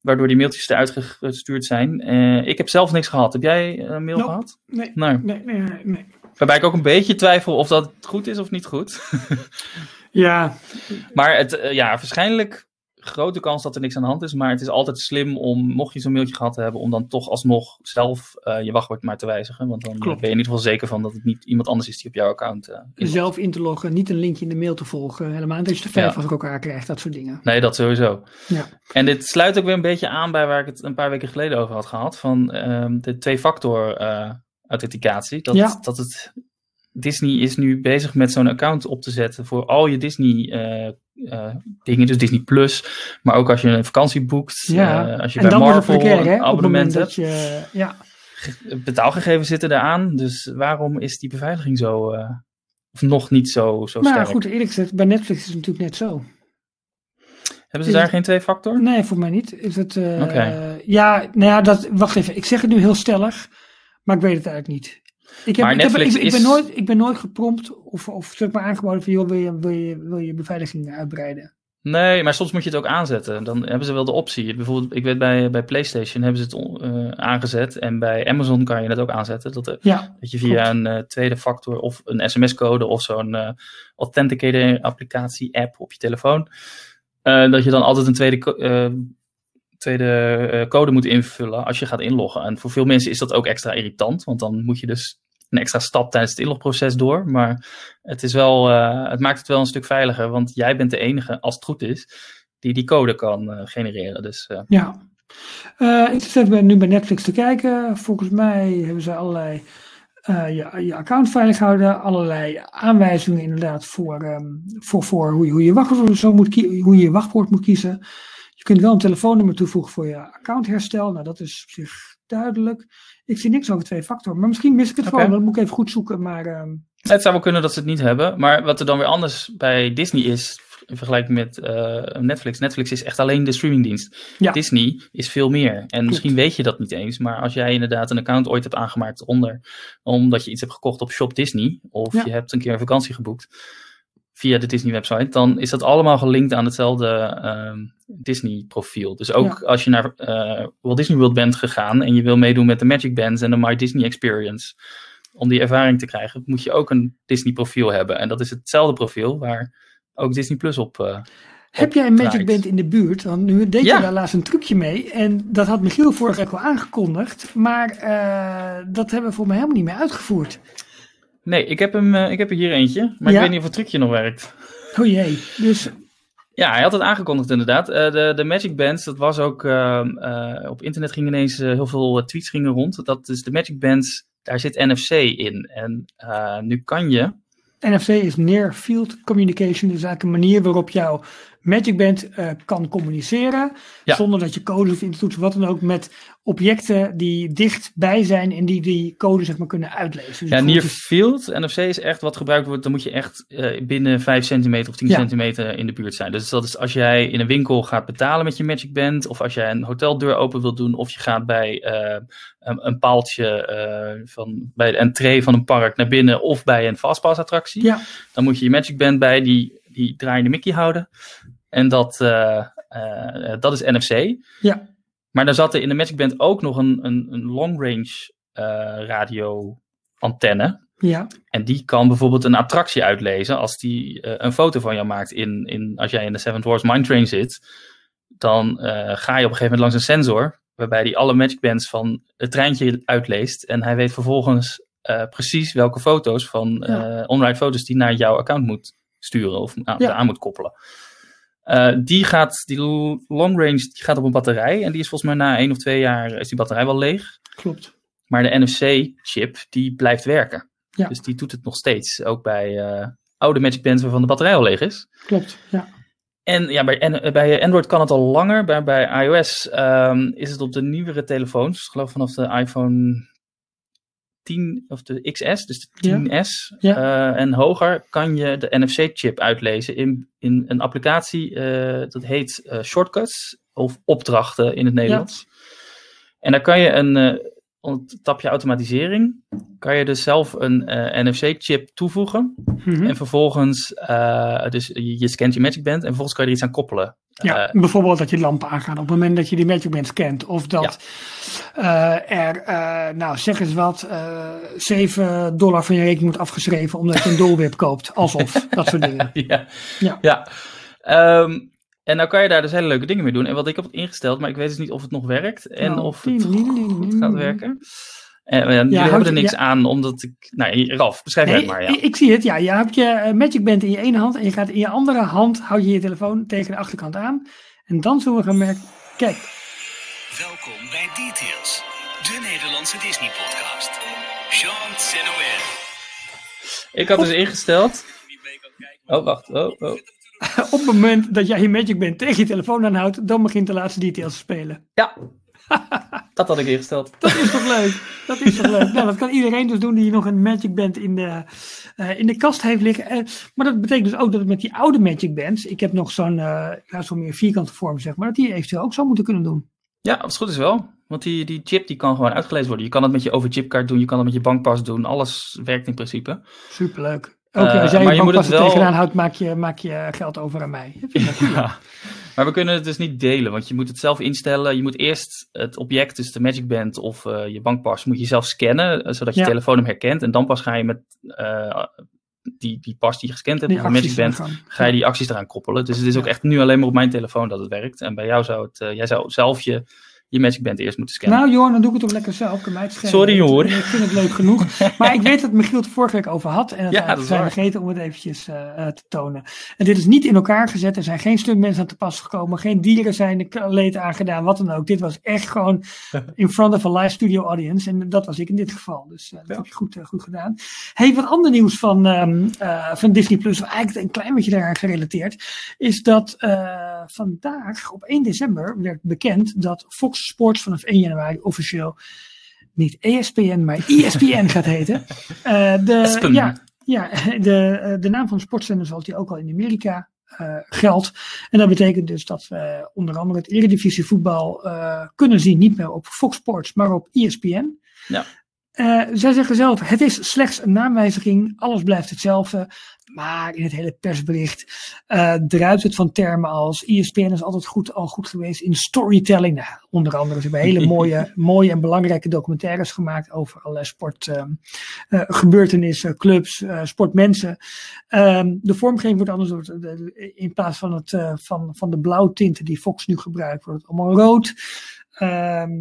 waardoor die mailtjes eruit gestuurd zijn. Eh, ik heb zelf niks gehad. Heb jij een mail Nope. gehad? Nee, Nee. nee, nee, nee. Waarbij ik ook een beetje twijfel of dat goed is of niet goed. Ja, maar het, eh, ja, waarschijnlijk grote kans dat er niks aan de hand is. Maar het is altijd slim om, mocht je zo'n mailtje gehad hebben, om dan toch alsnog zelf eh, je wachtwoord maar te wijzigen. Want dan Klopt. ben je in ieder geval zeker van dat het niet iemand anders is die op jouw account inlogt. zelf in te loggen, niet een linkje in de mail te volgen. Helemaal niet dat je de vijf Ja. achter elkaar krijgt, dat soort dingen. Nee, dat sowieso. Ja. En dit sluit ook weer een beetje aan bij waar ik het een paar weken geleden over had gehad. Van ehm, de twee-factor eh, authenticatie. Dat, Ja. dat het Disney is nu bezig met zo'n account op te zetten voor al je Disney eh, eh, dingen. Dus Disney Plus. Maar ook als je een vakantie boekt. Ja, eh, als je en bij Marvel een abonnement hebt. je... Ja, Betaalgegevens zitten eraan. Dus waarom is die beveiliging zo... of nog niet zo, zo maar sterk? goed, eerlijk gezegd, bij Netflix is het natuurlijk net zo. Hebben ze daar geen twee-factor? Nee, voor mij niet. Is het. Ja, nou ja, dat, wacht even. Ik zeg het nu heel stellig, maar ik weet het eigenlijk niet. Ik, heb, Maar ik, heb, ik, Netflix ik ben nooit, ik ben nooit geprompt of, of zeg maar aangeboden van, joh, wil je, wil je, wil je beveiliging uitbreiden? Nee, maar soms moet je het ook aanzetten. Dan hebben ze wel de optie. Bijvoorbeeld, ik weet bij, bij PlayStation hebben ze het eh, aangezet. En bij Amazon kan je het ook aanzetten. Dat, Ja, dat je via een eh, tweede factor of een sms-code of zo'n eh authenticator applicatie app op je telefoon. eh, dat je dan altijd een tweede, eh, tweede eh, code moet invullen als je gaat inloggen. En voor veel mensen is dat ook extra irritant. Want dan moet je dus een extra stap tijdens het inlogproces door. Maar het, is wel, eh, het maakt het wel een stuk veiliger. Want jij bent de enige, als het goed is, die die code kan eh, genereren. Dus eh, ja. Ik zit nu bij Netflix te kijken. Volgens mij hebben ze allerlei je, je account veilig houden. Allerlei aanwijzingen inderdaad voor, ehm, voor, voor hoe, je, hoe, je wachtwoord, zo moet hoe je wachtwoord moet kiezen. Je kunt wel een telefoonnummer toevoegen voor je accountherstel. Nou, dat is op zich duidelijk. Ik zie niks over twee factor. Maar misschien mis ik het gewoon. Dat moet ik even goed zoeken. Maar ehm, Het zou wel kunnen dat ze het niet hebben. Maar wat er dan weer anders bij Disney is, in vergelijking met eh, Netflix. Netflix is echt alleen de streamingdienst. Ja. Disney is veel meer. En misschien weet je dat niet eens. Maar als jij inderdaad een account ooit hebt aangemaakt onder, omdat je iets hebt gekocht op Shop Disney. Of Ja. je hebt een keer een vakantie geboekt via de Disney website. Dan is dat allemaal gelinkt aan hetzelfde ehm, Disney profiel. Dus ook als je naar eh, Walt Disney World bent gegaan. En je wil meedoen met de Magic Bands en de My Disney Experience om die ervaring te krijgen, moet je ook een Disney profiel hebben. En dat is hetzelfde profiel waar ook Disney Plus op. eh, heb jij een Magic. Band in de buurt? Want nu deed Ja. je daar laatst een trucje mee. En dat had Michiel vorige week wel aangekondigd. Maar eh, dat hebben we voor mij helemaal niet meer uitgevoerd. Nee, ik heb, hem, eh, ik heb er hier eentje, maar Ja. ik weet niet of het trucje nog werkt. Oh jee. Dus Ja, hij had het aangekondigd inderdaad. Eh, de, de Magic Bands, dat was ook ehm, eh, op internet gingen ineens heel veel tweets gingen rond. Dat is de Magic Bands, daar zit NFC in. En nu kan je, NFC is Near Field Communication. Dus eigenlijk een manier waarop jouw Magic Band eh, kan communiceren. Ja. Zonder dat je codes hoeft in te toetsen. Wat dan ook met objecten die dichtbij zijn. En die die code zeg maar kunnen uitlezen. Dus ja, near bijvoorbeeld- field, NFC is echt wat gebruikt wordt. Dan moet je echt eh, binnen 5 centimeter of 10 Ja. centimeter in de buurt zijn. Dus dat is als jij in een winkel gaat betalen met je Magic Band. Of als jij een hoteldeur open wilt doen. Of je gaat bij eh, een, een paaltje van, bij de entree van een park naar binnen. Of bij een fastpass attractie. Ja, Dan moet je je Magic Band bij die, die draaiende Mickey houden. En dat, eh, eh, dat is NFC. Ja. Maar dan zat er in de Magic Band ook nog een, een, een long range eh, radio antenne. ja, En die kan bijvoorbeeld een attractie uitlezen als die een foto van jou maakt. In, in, als jij in de Seven Dwarfs Mine Train zit, dan ga je op een gegeven moment langs een sensor. Waarbij die alle Magic Bands van het treintje uitleest. En hij weet vervolgens precies welke foto's van Ja. onride foto's die naar jouw account moet sturen of aan, Ja. aan moet koppelen. Eh, die gaat, die long range, die gaat op een batterij. En die is volgens mij na één of twee jaar is die batterij wel leeg. klopt. Maar de NFC-chip, die blijft werken. Ja. Dus die doet het nog steeds. Ook bij eh, oude Magic Bands waarvan de batterij al leeg is. Klopt, ja. En ja, bij, en, bij Android kan het al langer. Bij, bij iOS ehm, is het op de nieuwere telefoons. Ik geloof vanaf de iPhone 10 of de XS, dus de Ja. 10S Ja. eh, en hoger, kan je de NFC-chip uitlezen in, in een applicatie. eh, dat heet eh, Shortcuts of opdrachten in het Nederlands. En daar kan je een tapje automatisering, kan je dus zelf een NFC-chip toevoegen. Mhm. En vervolgens, dus je, je scant je Magic Band en vervolgens kan je er iets aan koppelen. Ja, Eh, bijvoorbeeld dat je lampen aangaan op het moment dat je die Magic Bands kent. Of dat eh, er, eh, nou zeg eens wat, eh 7 dollar van je rekening wordt afgeschreven omdat je een dolwip koopt. Alsof, dat soort dingen. ja. Ja. ja. Ehm, en nou kan je daar dus hele leuke dingen mee doen. En wat ik heb ingesteld, maar ik weet dus niet of het nog werkt. En Nou, of het goed gaat werken. En, ja, jullie houd hebben er niks ja. aan, omdat ik... Nou, Ralf, beschrijf Nee, het maar, ja. ik, ik zie het. Ja, je hebt je eh, Magic Band in je ene hand en je gaat in je andere hand, houd je je telefoon tegen de achterkant aan. En dan zullen we gaan merken, kijk, Welkom bij Details, de Nederlandse Disney-podcast. Sean Senoer. Ik had dus ingesteld... Oh, wacht. Oh, oh. op het moment dat jij je Magic Band tegen je telefoon aanhoudt, dan begint de laatste details te spelen. Ja, dat had ik ingesteld. Dat is toch leuk? Dat is toch leuk? Nou, dat kan iedereen dus doen die nog een Magic Band in de, eh, in de kast heeft liggen. Eh, maar dat betekent dus ook dat het met die oude Magic Bands, ik heb nog zo'n eh ja, zo'n meer vierkante vorm zeg maar, dat die eventueel ook zou moeten kunnen doen. Ja, als het goed is wel. Want die, die chip die kan gewoon uitgelezen worden. Je kan het met je overchipkaart doen, je kan het met je bankpas doen. Alles werkt in principe. Superleuk. Ook Eh, als jij maar je bankpas het er wel- tegenaan houdt, maak je, maak je geld over aan mij. Ja. Maar we kunnen het dus niet delen, want je moet het zelf instellen. Je moet eerst het object, dus de Magic Band of eh, je bankpas, moet je zelf scannen, eh, zodat je Ja. telefoon hem herkent. En dan pas ga je met eh, die, die pas die je gescand hebt, Die de Magic Band, gaan. ga je die acties eraan koppelen. Dus het is ook echt nu alleen maar op mijn telefoon dat het werkt. En bij jou zou het, jij zou zelf je, je Magic Band eerst moeten scannen. Nou Johan, dan doe ik het toch lekker zelf. Kan mij het. Sorry, hoor. Ik vind het leuk genoeg. Maar ik weet dat Michiel het vorige week over had. En dat Ja, dat zijn waar. vergeten om het eventjes eh, eh, te tonen. En dit is niet in elkaar gezet. Er zijn geen stuntmensen aan te pas gekomen. Geen dieren zijn leed aangedaan. Wat dan ook. Dit was echt gewoon in front of a live studio audience. En dat was ik in dit geval. Dus eh, dat Ja. heb je goed, goed gedaan. Hey, wat ander nieuws van, ehm, eh, van Disney Plus. Eigenlijk een klein beetje daaraan gerelateerd. Is dat vandaag op 1 december werd bekend dat Fox Sports vanaf 1 januari officieel niet E ESPN, maar ESPN gaat heten. Eh, de, Espen. ja, ja de, eh, de naam van de sportzender zoals die ook al in Amerika eh, geldt. En dat betekent dus dat we onder andere het Eredivisie voetbal kunnen zien. Niet meer op Fox Sports, maar op E ESPN. Ja. Zij zeggen zelf, het is slechts een naamwijziging, alles blijft hetzelfde. Maar in het hele persbericht eh druipt het van termen als ESPN is altijd goed, al goed geweest in storytelling. Nou, onder andere, ze hebben hele mooie, mooie en belangrijke documentaires gemaakt over allerlei sportgebeurtenissen, clubs, eh, sportmensen. Ehm, de vormgeving wordt anders. wordt, eh, In plaats van, het, eh, van, van de blauwtinten die Fox nu gebruikt, wordt het allemaal rood. Ehm,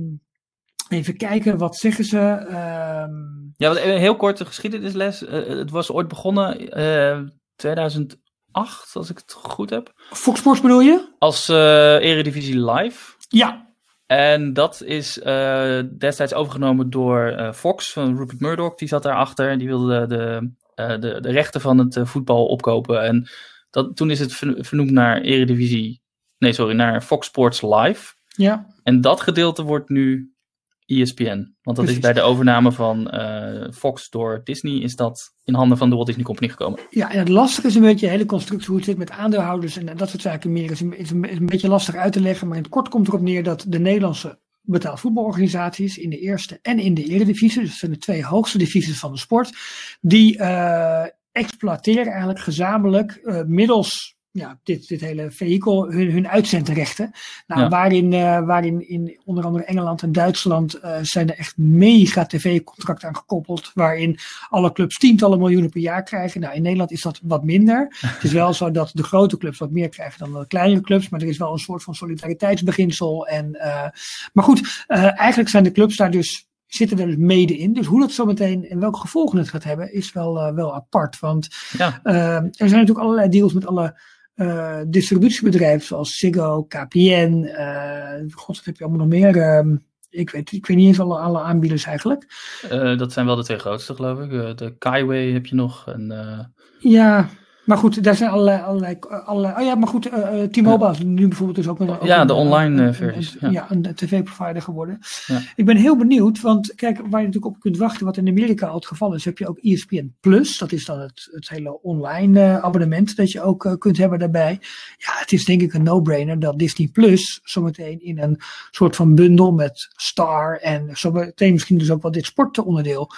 even kijken, wat zeggen ze? Ehm, Ja, wat, een heel korte geschiedenisles. Eh, het was ooit begonnen eh 2008, als ik het goed heb. Fox Sports bedoel je? Als eh Eredivisie Live. Ja, En dat is eh, destijds overgenomen door eh, Fox, van Rupert Murdoch. Die zat daarachter. Die wilde de, eh, de, de rechten van het eh, voetbal opkopen. En dat, toen is het ver- vernoemd naar Eredivisie... Nee, sorry, naar Fox Sports Live. ja. En dat gedeelte wordt nu ESPN. Want dat is bij de overname van eh, Fox door Disney... is dat in handen van de Walt Disney Company gekomen. Ja, en het lastige is een beetje de hele constructie hoe het zit met aandeelhouders en dat soort zaken meer. Is een, is een, is een beetje lastig uit te leggen, maar in het kort komt erop neer dat de Nederlandse betaald voetbalorganisaties in de eerste en in de eredivisie, dus dat zijn de twee hoogste divisies van de sport, die eh, exploiteren eigenlijk gezamenlijk eh, middels ja, dit, dit hele vehikel hun, hun uitzendrechten. Nou, Ja. waarin, eh, waarin in onder andere Engeland en Duitsland eh, zijn er echt mega tv-contracten aan gekoppeld, waarin alle clubs tientallen miljoenen per jaar krijgen. Nou, in Nederland is dat wat minder. Het is wel zo dat de grote clubs wat meer krijgen dan de kleinere clubs, maar er is wel een soort van solidariteitsbeginsel. En, eh, maar goed, eigenlijk zijn de clubs daar dus zitten er dus mede in. Dus hoe dat zometeen en welke gevolgen het gaat hebben, is wel, wel apart. Want Ja. er zijn natuurlijk allerlei deals met alle eh, distributiebedrijven, zoals Ziggo, KPN. eh God, wat heb je allemaal nog meer? Ehm, ik, weet, ik weet niet eens alle, alle aanbieders eigenlijk. Eh, dat zijn wel de twee grootste, geloof ik. De Kaiway heb je nog. En, Ja, maar goed, daar zijn allerlei. allerlei, allerlei oh ja, maar goed, eh, T-Mobile is nu bijvoorbeeld dus ook een. ook Ja, een, de online, eh, versies, een- ja. een tv-provider geworden. Ja. Ik ben heel benieuwd, want kijk, waar je natuurlijk op kunt wachten, wat in Amerika al het geval is, heb je ook ESPN Plus. Dat is dan het, het hele online abonnement dat je ook kunt hebben daarbij. Ja, het is denk ik een no-brainer dat Disney Plus zometeen in een soort van bundel met Star en zometeen misschien dus ook wel dit sportonderdeel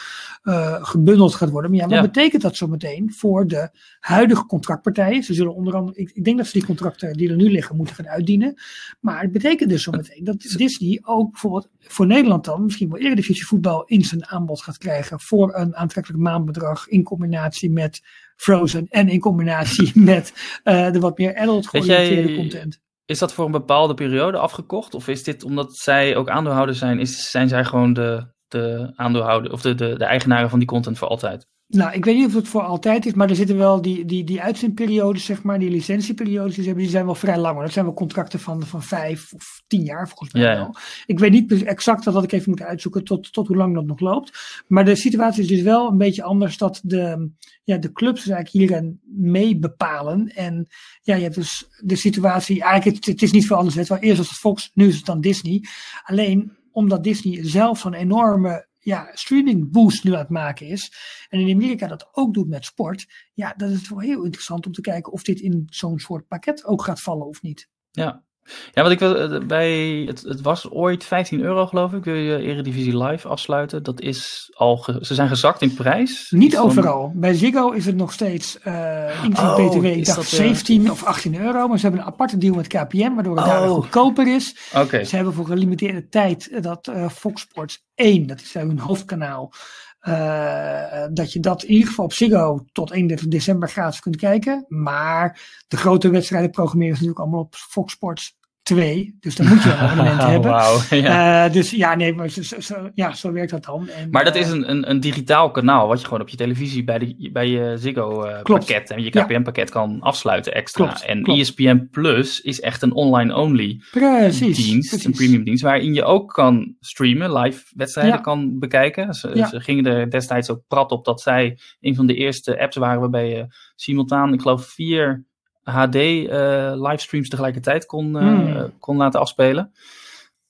gebundeld gaat worden. Maar ja, wat Ja. betekent dat zometeen voor de huidige huidige contractpartijen. Ze zullen onder andere, ik, ik, denk dat ze die contracten die er nu liggen moeten gaan uitdienen. Maar het betekent dus zometeen dat Disney ook bijvoorbeeld voor Nederland dan misschien wel Eredivisie voetbal in zijn aanbod gaat krijgen voor een aantrekkelijk maandbedrag in combinatie met Frozen en in combinatie met uh, de wat meer adult georiënteerde content. Is dat voor een bepaalde periode afgekocht? Of is dit omdat zij ook aandeelhouder zijn, is, zijn zij gewoon de, de aandeelhouder of de, de, de eigenaren van die content voor altijd? Nou, ik weet niet of het voor altijd is, maar er zitten wel die, die, die uitzendperiodes, zeg maar, die licentieperiodes, die, hebben, die zijn wel vrij lang. Dat zijn wel contracten van, van vijf of tien jaar, volgens mij ja, wel. Ik weet niet exact, dat had ik even moeten uitzoeken, tot, tot hoe lang dat nog loopt. Maar de situatie is dus wel een beetje anders, dat de, ja, de clubs dus eigenlijk hierin mee bepalen. En ja, je hebt dus de situatie, eigenlijk, het, het is niet veel anders. Het was eerst was het Fox, nu is het dan Disney. Alleen omdat Disney zelf zo'n enorme ja, streaming boost nu aan het maken is. En in Amerika dat ook doet met sport. Ja, dat is wel heel interessant om te kijken of dit in zo'n soort pakket ook gaat vallen of niet. Ja, ja, want ik wil eh, bij. Het, het, was ooit 15 euro, geloof ik. Wil je Eredivisie Live afsluiten? Dat is al. ze zijn gezakt in prijs. Niet overal. Bij Ziggo is het nog steeds. Uh, inclusief oh, BTW. Ik dacht 17 uh... of 18 euro. Maar ze hebben een aparte deal met KPM, waardoor het oh. daar goedkoper is. Okay. Ze hebben voor gelimiteerde tijd dat uh, Fox Sports 1, dat is hun hoofdkanaal. Uh, dat je dat in ieder geval op Ziggo tot 31 december gratis kunt kijken. Maar de grote wedstrijden programmeren ze natuurlijk allemaal op Fox Sports twee. Dus dan moet je een abonnement hebben. Wow, ja. Uh, dus ja, nee, maar zo, zo, ja, zo werkt dat dan. En, maar dat is een, een, een, digitaal kanaal wat je gewoon op je televisie bij, de, bij je Ziggo uh, pakket en je KPN pakket kan afsluiten extra. Klopt, en klopt. ESPN Plus is echt een online-only precies, dienst, precies. een premium dienst, waarin je ook kan streamen, live wedstrijden Ja. kan bekijken. Ze, ze gingen er destijds ook prat op dat zij een van de eerste apps waren waarbij je simultaan, ik geloof vier HD eh, livestreams tegelijkertijd kon, eh, Hmm. kon laten afspelen.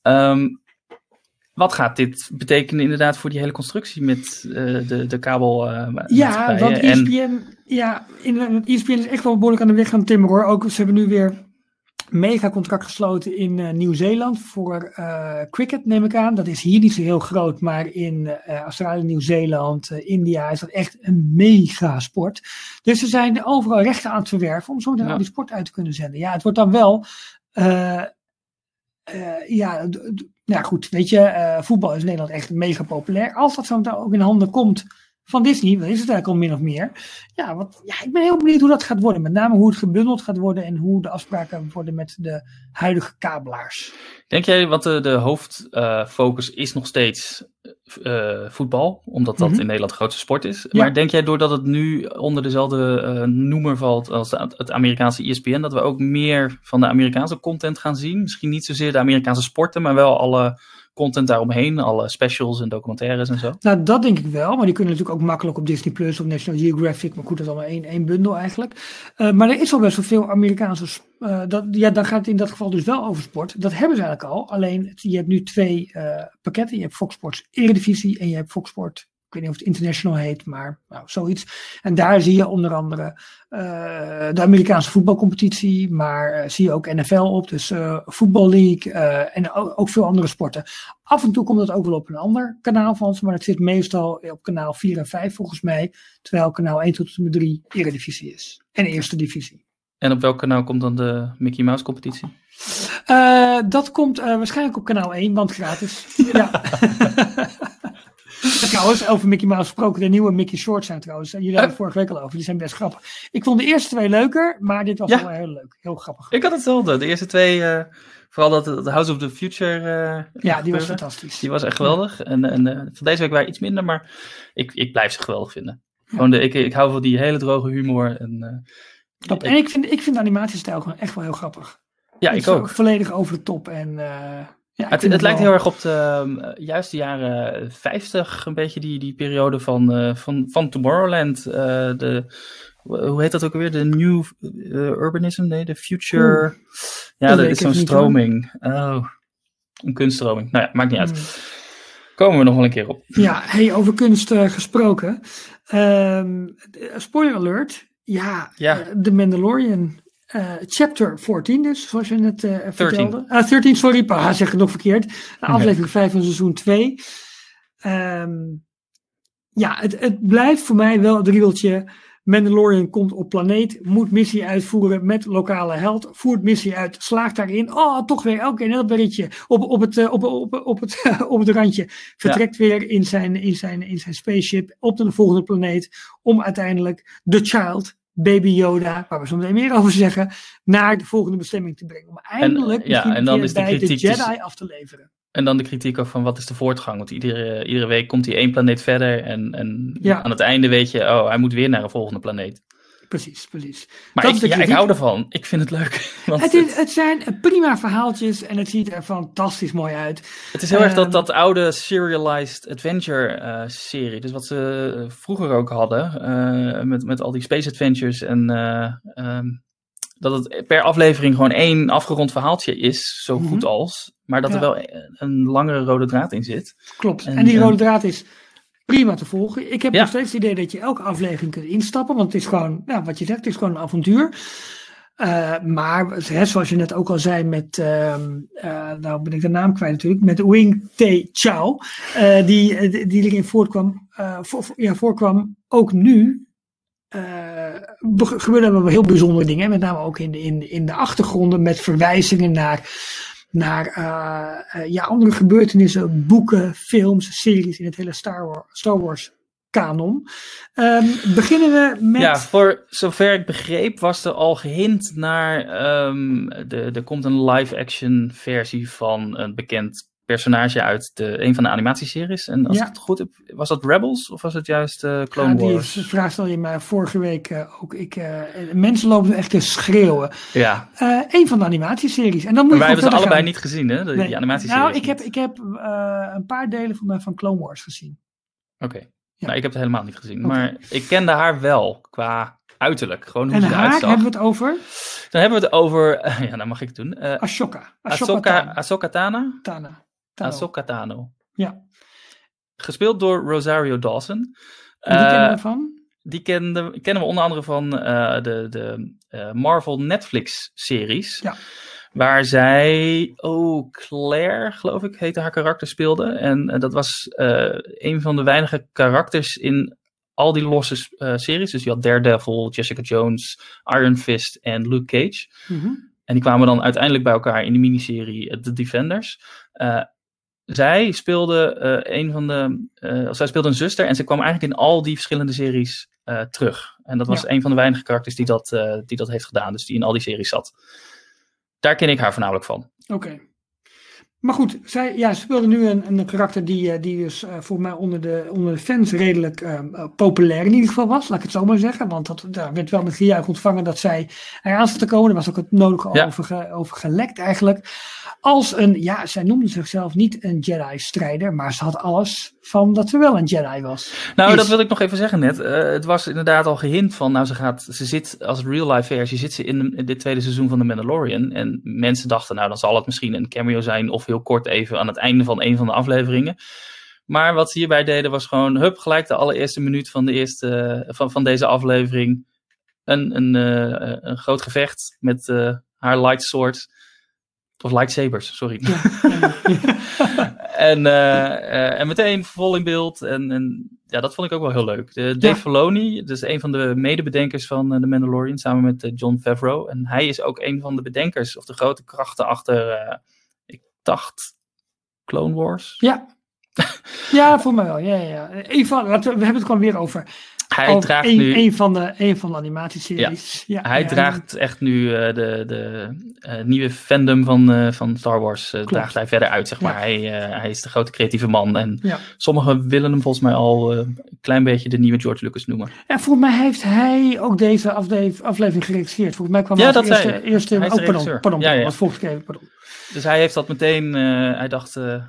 Ehm, wat gaat dit betekenen inderdaad voor die hele constructie met eh, de, de kabel? Ja, want En- ESPN, ja, in, ESPN is echt wel behoorlijk aan de weg gaan timmeren hoor. Ook, ze hebben nu weer mega contract gesloten in eh, Nieuw-Zeeland voor eh, cricket, neem ik aan. Dat is hier niet zo heel groot, maar in eh, Australië, Nieuw-Zeeland, India is dat echt een mega sport. Dus ze zijn overal rechten aan het verwerven om zo meteen Ja. al die sport uit te kunnen zenden. Ja, het wordt dan wel. ja, ja, goed, weet je, voetbal is in Nederland echt mega populair. Als dat zo meteen ook in handen komt van Disney, is het eigenlijk al min of meer. Ja, wat, ja, ik ben heel benieuwd hoe dat gaat worden. Met name hoe het gebundeld gaat worden en hoe de afspraken worden met de huidige kabelaars. Denk jij, want de, de hoofdfocus is nog steeds eh, voetbal, omdat dat Mhm. in Nederland de grootste sport is. Ja. Maar denk jij doordat het nu onder dezelfde eh, noemer valt als de- het Amerikaanse ESPN, dat we ook meer van de Amerikaanse content gaan zien? Misschien niet zozeer de Amerikaanse sporten, maar wel alle content daaromheen, alle specials en documentaires en zo. Nou, dat denk ik wel. Maar die kunnen natuurlijk ook makkelijk op Disney Plus of National Geographic. Maar goed, dat is allemaal één, één bundel eigenlijk. Eh, maar er is al best wel veel Amerikaanse. eh, dat, ja, dan gaat het in dat geval dus wel over sport. Dat hebben ze eigenlijk al. Alleen je hebt nu twee eh, pakketten. Je hebt Fox Sports Eredivisie en je hebt Fox Sport. Ik weet niet of het International heet, maar nou, zoiets. En daar zie je onder andere eh, de Amerikaanse voetbalcompetitie, maar eh, zie je ook NFL op, dus eh Football League en ook, veel andere sporten. Af en toe komt dat ook wel op een ander kanaal van ze, maar het zit meestal op kanaal 4 en 5 volgens mij, terwijl kanaal 1 tot en met 3 Eredivisie is en Eerste Divisie. En op welk kanaal komt dan de Mickey Mouse competitie? Dat komt waarschijnlijk op kanaal 1, want gratis. ja. trouwens, over Mickey Mouse gesproken, de nieuwe Mickey Shorts zijn trouwens. Jullie hadden het vorige week al over, die zijn best grappig. Ik vond de eerste twee leuker, maar dit was Ja. wel heel leuk, heel grappig. Ik had hetzelfde. De eerste twee, eh, vooral dat dat House of the Future. eh, Ja, die was fantastisch. Die was echt geweldig. En, en eh, van deze week waren iets minder, maar ik, ik blijf ze geweldig vinden. Gewoon de, ik, ik hou van die hele droge humor. En, eh. En ik vind, ik vind de animatiestijl gewoon echt wel heel grappig. ja, Het ik is ook. Volledig over de top. En, eh, ja, Het, het lijkt heel erg op de ehm, juist de jaren 50, een beetje die, die periode van, eh, van, van Tomorrowland. eh, de, hoe heet dat ook alweer? De New eh, Urbanism? Nee, de Future. Ja, dat is zo'n stroming. Oh, een kunststroming. Nou ja, maakt niet uit. Hmm. Komen we nog wel een keer op. Ja, hey, over kunst eh, gesproken. Ehm, spoiler alert. Ja, Ja. eh, The Mandalorian. Eh, chapter 14 dus, zoals je net eh vertelde. Ah, 13, sorry, pa, zeg het nog verkeerd. Aflevering 5 van seizoen 2. Ehm, ja, het, het blijft voor mij wel het riedeltje Mandalorian komt op planeet, moet missie uitvoeren met lokale held, voert missie uit, slaagt daarin. Oh, toch weer elke keer net berritje op, op, het, uh, op, op, op, het, op het randje. Vertrekt ja. weer in zijn, in, zijn, in zijn spaceship op de volgende planeet om uiteindelijk The Child, Baby Yoda, waar we zo meteen meer over zeggen, naar de volgende bestemming te brengen. Om eindelijk en, ja, en dan is de bij de kritiek Jedi dus- af te leveren. En dan de kritiek ook van wat is de voortgang? Want iedere, iedere week komt hij één planeet verder. En, en Ja. aan het einde weet je, oh, hij moet weer naar een volgende planeet. Precies, precies. Maar Dat ik, ja, ik hou ervan. Ik vind het leuk. Want Het, het, is, het zijn prima verhaaltjes en het ziet er fantastisch mooi uit. het is heel erg dat, ehm, dat oude serialized adventure eh, serie. Dus wat ze eh, vroeger ook hadden. eh, met, met al die space adventures. En eh, ehm, dat het per aflevering gewoon één afgerond verhaaltje is. Zo goed Mhm. als. Maar dat er wel een langere rode draad in zit. Klopt. En, En, die rode draad is prima te volgen. Ik heb Ja. nog steeds het idee dat je elke aflevering kunt instappen. Want het is gewoon, ja, wat je zegt, het is gewoon een avontuur. Eh, maar hè, zoals je net ook al zei met, ehm, eh, nou ben ik de naam kwijt natuurlijk, met Wing Te Chao, eh, die, die erin voortkwam, voor, ja, voorkwam, ook nu be- gebeuren er wel heel bijzondere dingen. Met name ook in de, in, in de achtergronden met verwijzingen naar, naar eh, eh, ja, andere gebeurtenissen, boeken, films, series in het hele Star Wars, Star kanon. Ehm, beginnen we met... Ja, voor zover ik begreep was er al gehint naar. ehm, de, er komt een live-action versie van een bekend personage uit de, een van de animatieseries. En als Ja. ik het goed heb, was dat Rebels of was het juist eh, Clone Ja, die Wars? vraag stel je mij vorige week eh, ook. Ik, eh, mensen lopen echt te schreeuwen. Ja, een van de animatieseries. En dan moet maar je wij hebben ze allebei niet gezien, hè? De, die animatieseries. Nou, ik heb, ik heb een paar delen van, mij van Clone Wars gezien. Oké. Ja. Nou, ik heb het helemaal niet gezien. Maar ik kende haar wel qua uiterlijk. Gewoon hoe En ze haar hebben we het over Dan hebben we het over. ja, dan mag ik het doen. Ashoka. Ahsoka, Tano. Ahsoka Tana? Tana. Tano. Ahsoka Tano. Ja. Gespeeld door Rosario Dawson. En die Eh, kennen we van? die kenden, kennen we onder andere van eh, de, de eh, Marvel Netflix-series. Ja. Waar zij, oh, Claire, geloof ik, heette haar karakter, speelde. En eh, dat was eh, een van de weinige karakters in al die losse eh, series. Dus je had Daredevil, Jessica Jones, Iron Fist en Luke Cage. Mhm. En die kwamen dan uiteindelijk bij elkaar in de miniserie eh, The Defenders. Zij speelde eh, een van de. eh, zij speelde een zuster en ze kwam eigenlijk in al die verschillende series eh, terug. En dat was Ja. een van de weinige karakters die dat, die dat heeft gedaan, dus die in al die series zat. Daar ken ik haar voornamelijk van. Oké. Maar goed, zij ja, ze speelde nu een, een karakter die, eh, die dus eh, voor mij onder de, onder de fans redelijk eh, populair in ieder geval was. Laat ik het zo maar zeggen. Want dat, daar werd wel met gejuich ontvangen dat zij eraan zat te komen. Er was ook het nodige Ja. over, ge- over gelekt eigenlijk. Als een, ja, zij noemde zichzelf niet een Jedi-strijder. Maar ze had alles van dat ze wel een Jedi was. Nou, Is- dat wil ik nog even zeggen net. Het was inderdaad al gehint van, nou, ze, gaat, ze zit als real-life versie, zit ze in, in dit tweede seizoen van The Mandalorian. En mensen dachten, nou, dan zal het misschien een cameo zijn of heel kort even aan het einde van een van de afleveringen. Maar wat ze hierbij deden was gewoon, hup, gelijk de allereerste minuut van, de eerste, eh, van, van deze aflevering. Een, een, eh, een groot gevecht met eh, haar lightsword. Of lightsabers, sorry. En, en meteen vol in beeld. En, en ja, dat vond ik ook wel heel leuk. De, Dave Ja. Filoni, dus een van de medebedenkers van The Mandalorian, samen met John Favreau. En hij is ook een van de bedenkers, of de grote krachten achter, dacht, Clone Wars. Ja. Ja, voor mij wel. Ja, ja, ja. Een van, laten we, we hebben het gewoon weer over. Hij over draagt een, nu... een van de, een van de animatieseries. Ja. Hij ja, draagt echt nu eh, de, de eh, nieuwe fandom van, eh, van Star Wars draagt hij verder uit, zeg Ja. maar. Hij, hij is de grote creatieve man. En Ja. sommigen willen hem volgens mij al een klein beetje de nieuwe George Lucas noemen. En volgens mij heeft hij ook deze afle- aflevering geregisseerd. Volgens mij kwam Ja, hij als dat eerste, eerste Hij oh, pardon, pardon, Ja, ja. was pardon. Dus hij heeft dat meteen, eh, hij dacht, eh, eh,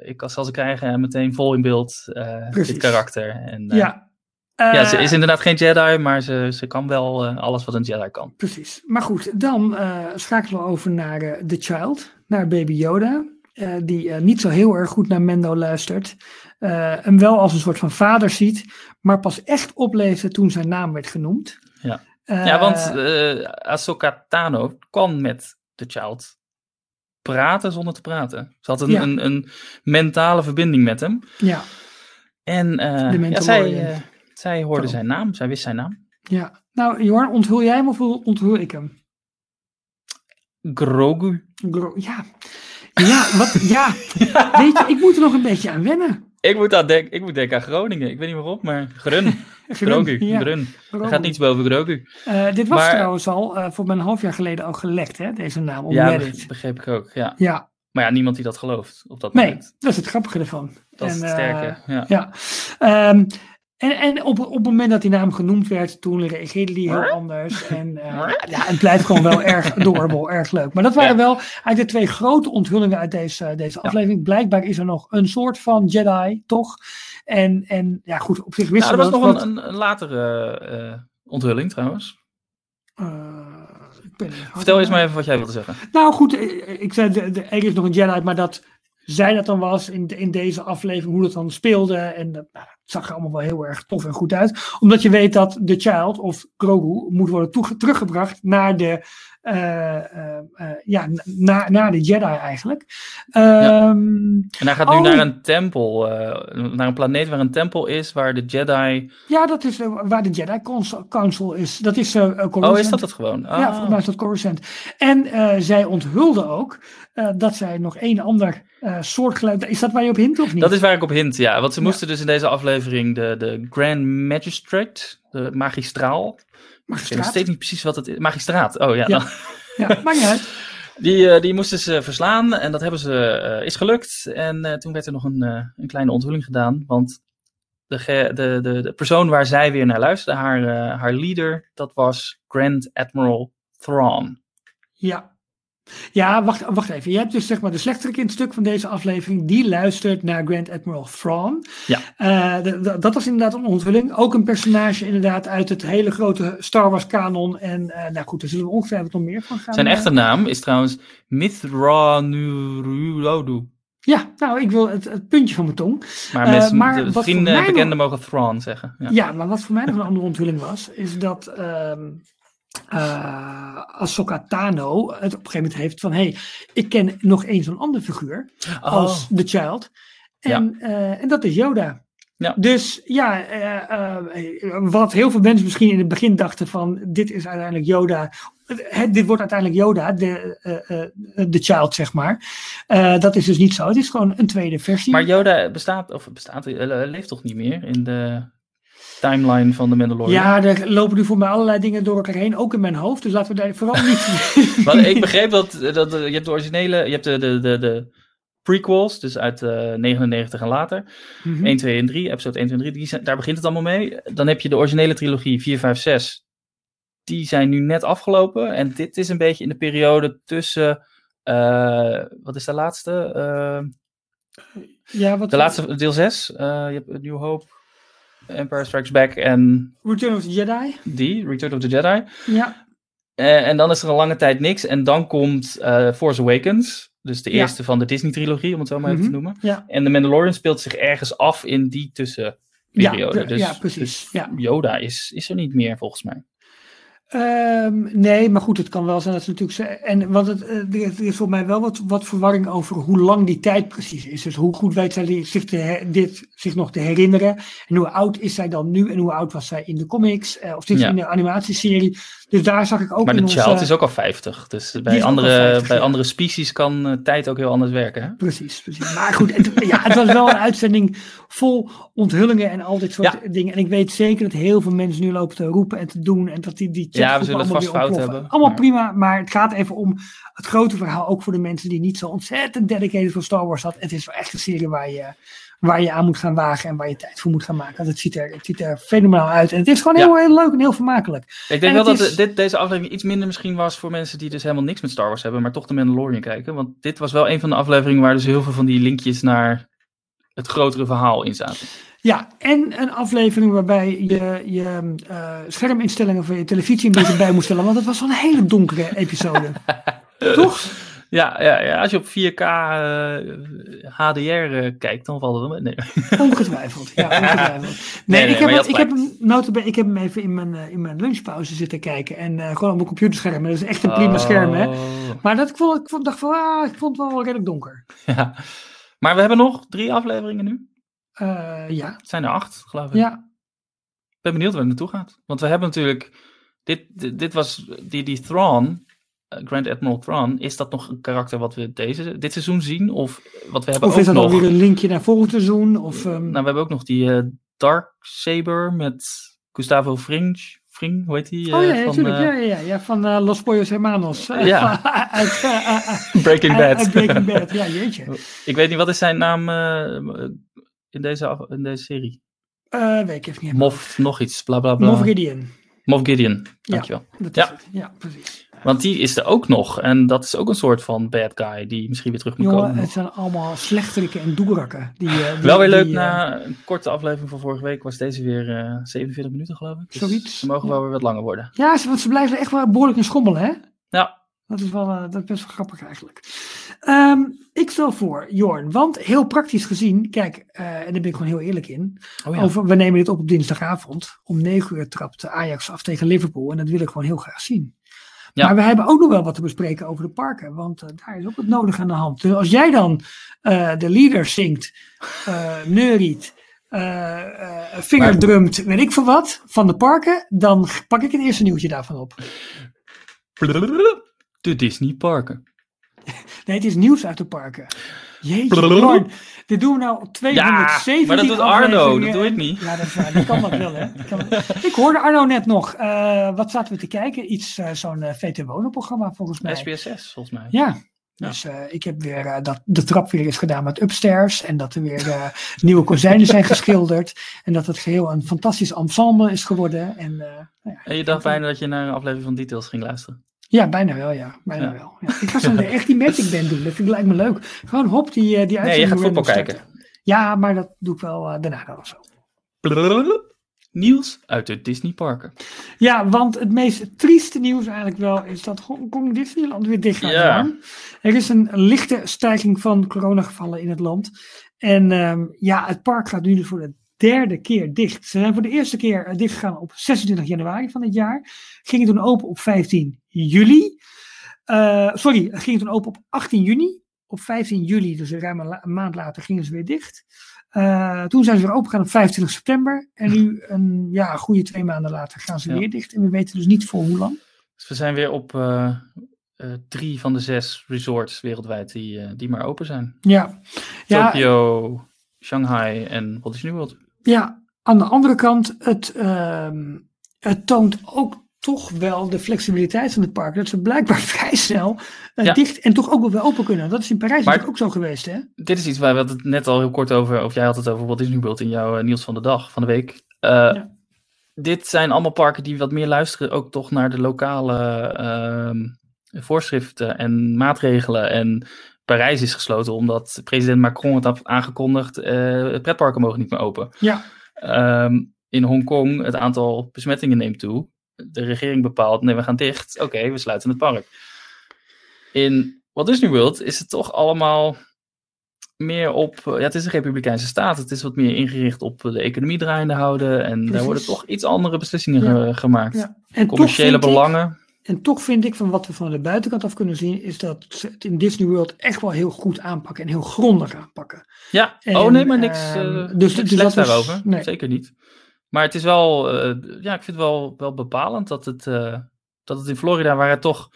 ik zal ze krijgen en meteen vol in beeld, dit karakter. En, ja. ja, ze is inderdaad geen Jedi, maar ze, ze kan wel alles wat een Jedi kan. Precies. Maar goed, dan schakelen we over naar The Child, naar Baby Yoda. die niet zo heel erg goed naar Mendo luistert. eh, hem wel als een soort van vader ziet, maar pas echt opleefde toen zijn naam werd genoemd. Ja. Ja, want Ahsoka Tano kan met The Child praten zonder te praten. Ze had een, Ja. een, een mentale verbinding met hem. ja, En eh, ja, zij, eh, zij hoorde zijn naam, zij wist zijn naam. Ja. Nou, Jorn, onthul jij hem of onthul ik hem? Grogu. Gro- ja. Ja, wat, ja. Weet je, ik moet er nog een beetje aan wennen. Ik moet, aan denk, ik moet denken aan Groningen. Ik weet niet waarom, maar Grun. Grogu. Ja, Grun. Er gaat niets boven Grogu. Eh, dit was Maar- trouwens al eh, voor mij een half jaar geleden al gelekt, hè, deze naam, op Ja, Reddit. beg- begreep ik ook. Ja. Ja, Maar ja, niemand die dat gelooft op dat nee, moment. dat is het grappige ervan. Dat is het eh, sterke. Ja. Ja. Ehm, en en op, op het moment dat die naam genoemd werd, toen reageerde die heel anders. En eh, ja, het blijft gewoon wel erg adorable, erg leuk. Maar dat waren Ja. wel eigenlijk de twee grote onthullingen uit deze, deze aflevering. Blijkbaar is er nog een soort van Jedi, toch? En, en ja, goed, op zich Nou, wisten er we was dat nog wat- een, een, latere eh, onthulling trouwens. eh, Vertel eens maar even wat jij wilde zeggen. Nou goed, ik zei, de, de, er is nog een Jedi, maar dat zij dat dan was in, in deze aflevering, hoe dat dan speelde. En nou, het zag er allemaal wel heel erg tof en goed uit. Omdat je weet dat de child, of Grogu, moet worden teruggebracht naar de, eh, eh, eh, ja, naar, naar de Jedi eigenlijk. Ehm, En hij gaat Oh. nu naar een tempel, naar een planeet waar een tempel is, waar de Jedi... ja, dat is waar de Jedi Council, is. Dat is eh, Oh, is Coruscant. dat het gewoon? Ja, Ah. volgens mij is dat Coruscant. En zij onthulde ook dat zij nog één ander eh soortgelijk... Is dat waar je op hint of niet? Dat is waar ik op hint, ja. Want ze Ja. moesten dus in deze aflevering de, de Grand Magistrate, de magistraal. Ik weet nog steeds niet precies wat het is. Magistraat, oh ja. Ja. dan- Ja, maakt niet uit. Die, eh, die moesten ze verslaan en dat hebben ze, eh, is gelukt. En eh, toen werd er nog een, een kleine onthulling gedaan. Want de, de, de, de persoon waar zij weer naar luisterde, haar, haar leader, dat was Grand Admiral Thrawn. Ja. Ja, wacht, wacht even. Je hebt dus zeg maar de slechterik in het stuk van deze aflevering. Die luistert naar Grand Admiral Thrawn. Ja. Eh, de- de- dat was inderdaad een onthulling. Ook een personage inderdaad uit het hele grote Star Wars kanon. En eh, nou goed, daar zullen we ongetwijfeld nog meer van gaan. Zijn eh, echte naam is trouwens Mithranurulodu. Ja, nou ik wil het, het puntje van mijn tong. Maar, voor vrienden en bekenden mogen Thrawn zeggen. Ja. Ja, maar wat voor mij nog een andere onthulling was, is dat ehm eh, Ahsoka Tano het op een gegeven moment heeft van, hé, hey, ik ken nog eens een ander figuur als Oh. The Child. En, eh, en dat is Yoda. Ja. Dus ja, eh, wat heel veel mensen misschien in het begin dachten van, dit is uiteindelijk Yoda. Het, dit wordt uiteindelijk Yoda, de, de child, zeg maar. Dat is dus niet zo. Het is gewoon een tweede versie. Maar Yoda bestaat, of bestaat, leeft toch niet meer in de timeline van de Mandalorian? Ja, er lopen nu voor mij allerlei dingen door elkaar heen, ook in mijn hoofd. Dus laten we daar vooral niet. Want ik begreep dat, dat eh, je hebt de originele, je hebt de, de, de, de prequels, dus uit eh 99 en later. Mhm. 1, 2 en 3, episode 1, 2 en 3, die zijn, daar begint het allemaal mee. Dan heb je de originele trilogie 4, 5, 6. Die zijn nu net afgelopen. En dit is een beetje in de periode tussen, eh, wat is de laatste? Eh, Ja, wat de laatste, deel 6. je hebt New Hope, Empire Strikes Back en Return of the Jedi. die, Return of the Jedi. Ja, Eh, en dan is er een lange tijd niks. En dan komt eh, Force Awakens. Dus de Ja. eerste van de Disney-trilogie, om het zo maar even Mhm. te noemen. ja. En The Mandalorian speelt zich ergens af in die tussenperiode. Ja, dus, ja, precies, dus ja. Yoda is, is er niet meer, volgens mij. Ehm, nee, maar goed, het kan wel zijn dat ze natuurlijk. En want het, eh, er is- voor mij wel wat, wat verwarring over hoe lang die tijd precies is. Dus hoe goed weet zij zich, te dit zich nog te herinneren. En hoe oud is zij dan nu en hoe oud was zij in de comics eh, of Ja. in de animatieserie. Dus daar zag ik ook Maar in de onze- child is ook al 50. Dus bij, andere, 50, bij ja. andere species kan eh, tijd ook heel anders werken. Hè? Precies, precies. Maar goed, het, ja, het was wel een uitzending vol onthullingen en al dit soort dingen. En ik weet zeker dat heel veel mensen nu lopen te roepen en te doen. En dat die, die Ja, we zullen het allemaal vast weer fout hebben, Allemaal maar- prima, maar het gaat even om het grote verhaal. Ook voor de mensen die niet zo ontzettend dedicated voor Star Wars had. Het is wel echt een serie waar je, waar je aan moet gaan wagen en waar je tijd voor moet gaan maken. Want het ziet er, het ziet er fenomenaal uit. En het is gewoon Ja. heel, heel leuk en heel vermakelijk. Ik En denk wel dat is- dit, deze aflevering iets minder misschien was voor mensen die dus helemaal niks met Star Wars hebben, maar toch de Mandalorian kijken. Want dit was wel een van de afleveringen waar dus heel veel van die linkjes naar het grotere verhaal in zaten. Ja, en een aflevering waarbij je je eh, scherminstellingen van je televisie een beetje bij moest stellen. Want het was wel een hele donkere episode. Toch? Ja, ja, ja, als je op 4K eh, HDR eh, kijkt, dan valt het wel mee. Nee. Ongetwijfeld. Ja, ongetwijfeld. Nee, nee, ik, heb ik, heb hem, ik heb hem even in mijn, eh, in mijn lunchpauze zitten kijken. En gewoon op mijn computerscherm. Dat is echt een prima scherm, hè. Oh, Maar dat, ik, vond, ik vond, dacht van, ah, ik vond het wel redelijk donker. Ja. Maar we hebben nog drie afleveringen nu. Ja, Het zijn er acht, geloof ik. ja. ben benieuwd waar het naartoe gaat. Want we hebben natuurlijk, dit, dit, dit was, die, die Thrawn, Grand Admiral Thrawn, is dat nog een karakter wat we deze, dit seizoen zien? Of wat we hebben Of ook is dat nog... alweer een linkje naar volgend seizoen? Of, ehm, Nou, we hebben ook nog die eh, Dark Saber met Gustavo Fring. Fring, hoe heet die? oh ja, eh, ja, van, natuurlijk. ja, ja, ja, ja, van Los Pollos Hermanos. Ja. uit, Breaking Bad. uit Breaking Bad, ja, jeetje. Ik weet niet, wat is zijn naam in, deze, in deze serie? Eh weet ik even niet. Moff nog iets, bla bla bla. Moff Gideon. Moff Gideon, dankjewel. Dat Ja. is het. ja, precies. Want die is er ook nog. En dat is ook een soort van bad guy die misschien weer terug moet Jongen, komen. het zijn allemaal slechteriken en doerakken. Die, eh, die- Wel weer leuk, die, eh, na een korte aflevering van vorige week was deze weer eh 47 minuten geloof ik. Dus Zoiets, Ze mogen wel weer wat langer worden. Ja, ze, want ze blijven echt wel behoorlijk in schommelen, hè? Ja, Dat is wel eh, dat is best wel grappig eigenlijk. Ehm, ik stel voor, Jorn, want heel praktisch gezien, kijk, eh, en daar ben ik gewoon heel eerlijk in. oh ja. Over, we nemen dit op op dinsdagavond. Om 9 uur trapt Ajax af tegen Liverpool. En dat wil ik gewoon heel graag zien. Ja. Maar we hebben ook nog wel wat te bespreken over de parken. Want eh, daar is ook het nodige aan de hand. Dus als jij dan eh, de leader zingt, eh neuriet, vingerdrumt, weet ik veel wat, van de parken. Dan pak ik het eerste nieuwtje daarvan op. De Disney parken. Nee, het is nieuws uit de parken. Jeetje, dit doen we nou op 217 Ja, maar dat doet Arno, dat doe ik niet. Ja, dat is waar, dat kan dat wel, hè. Kan. Ik hoorde Arno net nog, eh, wat zaten we te kijken? Iets, eh, zo'n eh, VT Wonen-programma volgens mij. SPSS volgens mij. Ja. Ja. Dus ik heb weer dat de trap weer is gedaan met upstairs. En dat er weer nieuwe kozijnen zijn geschilderd. En dat het geheel een fantastisch ensemble is geworden. En, nou ja, En je dacht bijna dat je naar een aflevering van Details ging luisteren. Ja, bijna wel, ja. Bijna Ja. wel. Ja. Ik ga zo echt die Magic Band doen. Dat vind ik, lijkt me leuk. Gewoon hop, die, eh, die Nee, je uitzending gaat voetbal kijken. Ja, maar dat doe ik wel eh, daarna dan of zo. Nieuws uit de Disney parken. Ja, want het meest trieste nieuws eigenlijk wel is dat Hongkong Disneyland weer dicht gaat. Ja. Er is een lichte stijging van coronagevallen in het land. En ehm, ja, het park gaat nu dus voor de derde keer dicht. Ze zijn voor de eerste keer eh, dichtgegaan op 26 januari van dit jaar. Gingen toen open op 15 juli. Eh, sorry, gingen toen open op 18 juni. Op 15 juli, dus ruim een, maand later, gingen ze weer dicht. Eh, toen zijn ze weer opengegaan op 25 september. En nu, een ja, goede twee maanden later, gaan ze Ja. weer dicht. En we weten dus niet voor hoe lang. Dus we zijn weer op drie van de zes resorts wereldwijd die, die maar open zijn. Ja, ja, Tokyo, Shanghai en Walt Disney World. ja aan de andere kant, het, ehm, het toont ook toch wel de flexibiliteit van het park. Dat ze blijkbaar vrij snel eh, Ja. dicht en toch ook wel open kunnen. Dat is in Parijs Maar- natuurlijk ook zo geweest, hè? Dit is iets waar we het net al heel kort over, of jij had het over Walt Disney World in jouw eh, nieuws van de dag, van de week. Eh, Ja. Dit zijn allemaal parken die wat meer luisteren ook toch naar de lokale ehm, voorschriften en maatregelen. En Parijs is gesloten omdat president Macron het had aangekondigd, eh pretparken mogen niet meer open. Ja, Ehm, in Hongkong het aantal besmettingen neemt toe. De regering bepaalt, nee, we gaan dicht. Oké, we sluiten het park. In Walt Disney World is het toch allemaal meer op... eh, Ja, het is een republikeinse staat. Het is wat meer ingericht op de economie draaiende houden. En daar worden toch iets andere beslissingen Ja. ge- gemaakt. ja. En Commerciële ik- belangen. En toch vind ik, van wat we van de buitenkant af kunnen zien, is dat ze het in Disney World echt wel heel goed aanpakken en heel grondig aanpakken. Ja, En, oh nee, maar niks, eh dus- niks dus dat is- daarover. nee. Zeker niet. Maar het is wel, eh, ja, ik vind het wel, wel bepalend dat het, eh, dat het in Florida, waar het toch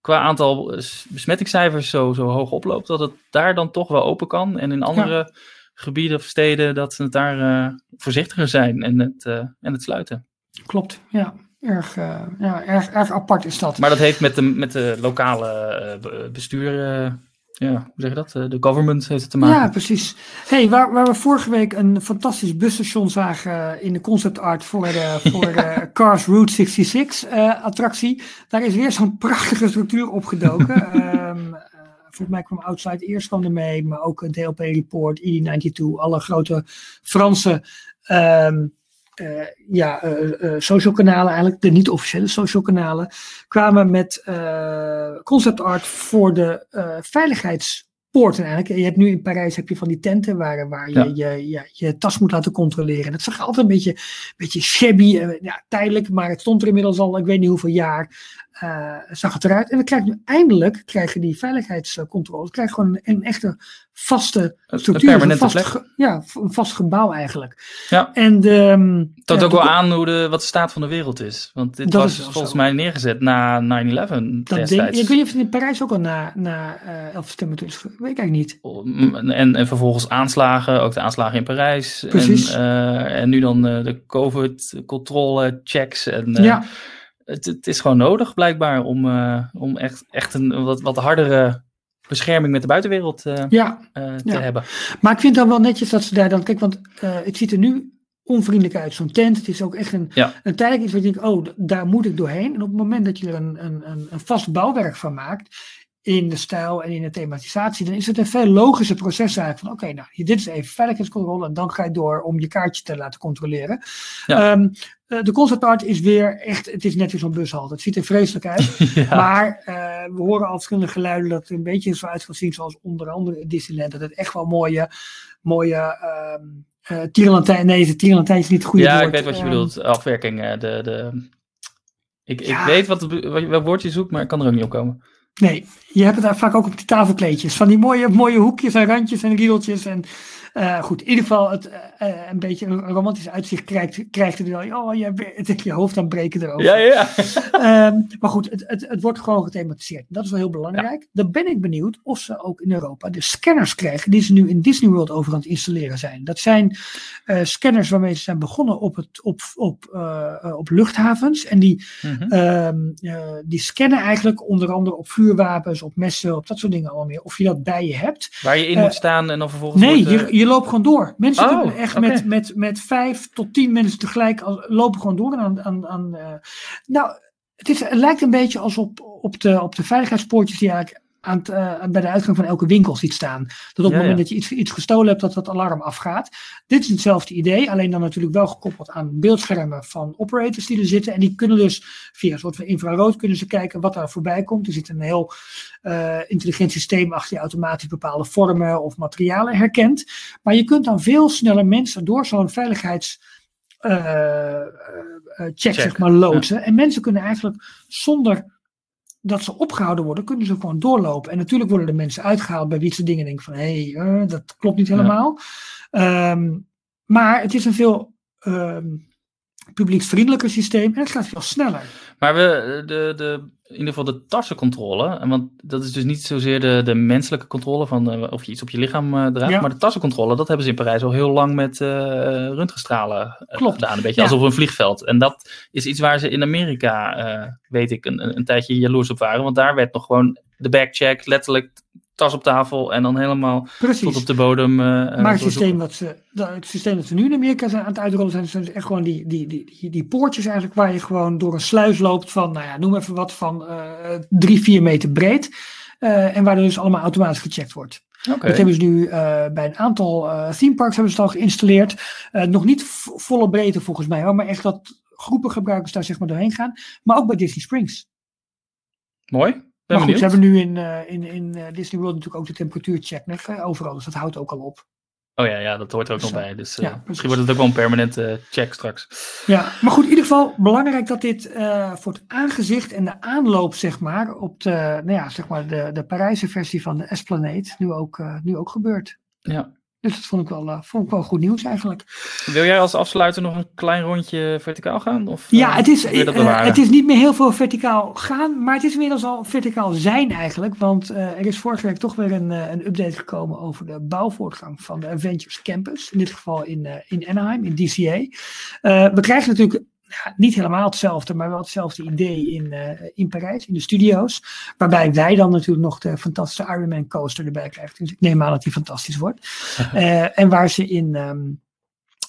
qua aantal besmettingscijfers zo, zo hoog oploopt, dat het daar dan toch wel open kan. En in andere gebieden of steden, dat ze het daar voorzichtiger zijn en het, en het sluiten. Klopt, ja. Erg, eh, ja, erg, erg apart is dat. Maar dat heeft met de, met de lokale eh, be- bestuur, eh, ja, hoe zeg je dat? De government heeft het te maken. Ja, precies. Hey, waar, waar we vorige week een fantastisch busstation zagen in de concept art voor de voor de Cars Route 66 eh, attractie. Daar is weer zo'n prachtige structuur opgedoken. Ehm, eh, volgens mij kwam Outside eerst kwam er mee, maar ook DLP Report, ID92, alle grote Franse ehm, eh, ja, eh, social kanalen eigenlijk, de niet-officiële social kanalen, kwamen met concept art voor de veiligheidspoorten eigenlijk. Je hebt nu in Parijs heb je van die tenten waar, waar je, Ja. je, je je tas moet laten controleren. En het zag altijd een beetje, beetje shabby, ja, tijdelijk, maar het stond er inmiddels al, ik weet niet hoeveel jaar. Uh, zag het eruit. En we krijgen nu eindelijk, krijgen die veiligheidscontroles, krijgen gewoon een, een echte vaste structuur. Een permanente vast, plek. Ja, een vast gebouw eigenlijk. Ja. En de, um, Dat ja, ook wel aan hoe de, wat de staat van de wereld is. Want dit was volgens zo. mij neergezet na 9-11 Dat ding, destijds. ik weet niet of het in Parijs ook al na, na uh, 11 september is. Weet ik eigenlijk niet. En, en vervolgens aanslagen, ook de aanslagen in Parijs. Precies. En, eh, en nu dan eh, de COVID-controle checks. En, eh, ja, het, het is gewoon nodig blijkbaar om, eh, om echt, echt een wat, wat hardere bescherming met de buitenwereld eh, ja, eh, te Ja. hebben. maar ik vind dan wel netjes dat ze daar dan. Kijk, want uh, het ziet er nu onvriendelijk uit, zo'n tent. Het is ook echt een, Ja. een tijdelijk iets waar je denkt: oh, daar moet ik doorheen. En op het moment dat je er een, een, een vast bouwwerk van maakt. In de stijl en in de thematisatie, dan is het een veel logischer proces eigenlijk. Van oké, nou, hier- dit is even veiligheidscontrole. En dan ga je door om je kaartje te laten controleren. Ja. Ehm, eh, de concept art is weer echt, het is net weer zo'n bushalte. Het ziet er vreselijk uit. ja. Maar eh, we horen al verschillende geluiden dat het een beetje zo uit gaat zien, zoals onder andere Disneyland. Dat het echt wel mooie, mooie ehm eh tierenlantijn, nee, is niet het goede ja, woord. ik weet wat je Ehm, bedoelt. Afwerking. de, de... Ik, ik weet wat, het wat, welk woord je zoekt, maar ik kan er ook niet op komen. Nee, je hebt het daar vaak ook op die tafelkleedjes. Van die mooie, mooie hoekjes en randjes en riedeltjes. En eh, goed, in ieder geval het, eh, eh, een beetje een romantisch uitzicht krijgt, krijgt het wel. Oh, je, hebt je hoofd aan het breken erover. Ja, ja. Ehm, maar goed, het, het, het wordt gewoon gethematiseerd. Dat is wel heel belangrijk. Dan ben ik benieuwd of ze ook in Europa de scanners krijgen die ze nu in Disney World over aan het installeren zijn. Dat zijn scanners waarmee ze zijn begonnen op, het, op, op, op luchthavens. En die, Mhm. ehm, eh, die scannen eigenlijk onder andere op vuurwapens, op messen, op dat soort dingen allemaal meer. Of je dat bij je hebt. Waar je in moet staan en dan vervolgens. Nee, wordt, je, je loopt gewoon door. Mensen Oh, echt met, met, met vijf tot tien mensen tegelijk al, lopen gewoon door. Aan, aan, aan, eh, nou, het, is, het lijkt een beetje als op, op, de, op de veiligheidspoortjes die eigenlijk aan het, eh, bij de uitgang van elke winkel ziet staan. Dat op het Ja, moment ja. dat je iets, iets gestolen hebt, dat dat alarm afgaat. Dit is hetzelfde idee, alleen dan natuurlijk wel gekoppeld aan beeldschermen van operators die er zitten. En die kunnen dus via een soort van infrarood kunnen ze kijken wat daar voorbij komt. Er zit een heel eh, intelligent systeem achter die automatisch bepaalde vormen of materialen herkent. Maar je kunt dan veel sneller mensen door zo'n veiligheids check, Check, zeg maar loodsen. En mensen kunnen eigenlijk zonder dat ze opgehouden worden, kunnen ze gewoon doorlopen. En natuurlijk worden er mensen uitgehaald bij wie ze dingen denken van hé, hey, eh, dat klopt niet helemaal. Ehm, maar het is een veel ehm, publieksvriendelijker systeem en het gaat veel sneller. Maar we, de, de, in ieder geval de tassencontrole, en want dat is dus niet zozeer de, de menselijke controle van eh, of je iets op je lichaam eh, draagt, Ja. maar de tassencontrole, dat hebben ze in Parijs al heel lang met eh röntgenstralen Klopt. gedaan. Een beetje Ja. alsof een vliegveld. En dat is iets waar ze in Amerika, weet ik, een, een, een tijdje jaloers op waren, want daar werd nog gewoon de backcheck, letterlijk tas op tafel en dan helemaal Precies. tot op de bodem. eh, Maar het systeem, dat ze, dat, het systeem dat ze nu in Amerika zijn aan het uitrollen zijn, zijn dus echt gewoon die, die, die, die, poortjes eigenlijk waar je gewoon door een sluis loopt van, nou ja, noem even wat, van eh drie, vier meter breed. Eh, en waar dus allemaal automatisch gecheckt wordt. Oké. Dat hebben ze nu eh, bij een aantal eh theme parks hebben ze het al geïnstalleerd. Eh, nog niet vo- volle breedte volgens mij hoor, maar echt dat groepen gebruikers daar zeg maar doorheen gaan. Maar ook bij Disney Springs. Mooi. Ben maar goed, ze benieuwd. hebben nu in, eh, in, in eh, Disney World natuurlijk ook de temperatuurcheck nog, eh, overal. Dus dat houdt ook al op. Oh ja, ja, dat hoort er ook nog Zo. bij. Dus Ja, misschien wordt het ook wel een permanente check straks. Ja, maar goed, in ieder geval belangrijk dat dit voor het aangezicht en de aanloop, zeg maar, op de, nou ja, zeg maar de, de Parijse versie van de Esplanade nu ook, nu ook gebeurt. Ja. Dus dat vond ik, wel, eh, vond ik wel goed nieuws eigenlijk. Wil jij als afsluiter nog een klein rondje verticaal gaan? Of, Ja, eh, het is, eh, het is niet meer heel veel verticaal gaan, maar het is inmiddels al verticaal zijn eigenlijk. Want er is vorige week toch weer een, een update gekomen over de bouwvoortgang van de Avengers Campus. In dit geval in, in Anaheim, in DCA. We krijgen natuurlijk ja, niet helemaal hetzelfde, maar wel hetzelfde idee in, eh, in Parijs, in de studio's. Waarbij wij dan natuurlijk nog de fantastische Iron Man coaster erbij krijgen. Dus ik neem aan dat die fantastisch wordt. Eh, en waar ze in, ehm,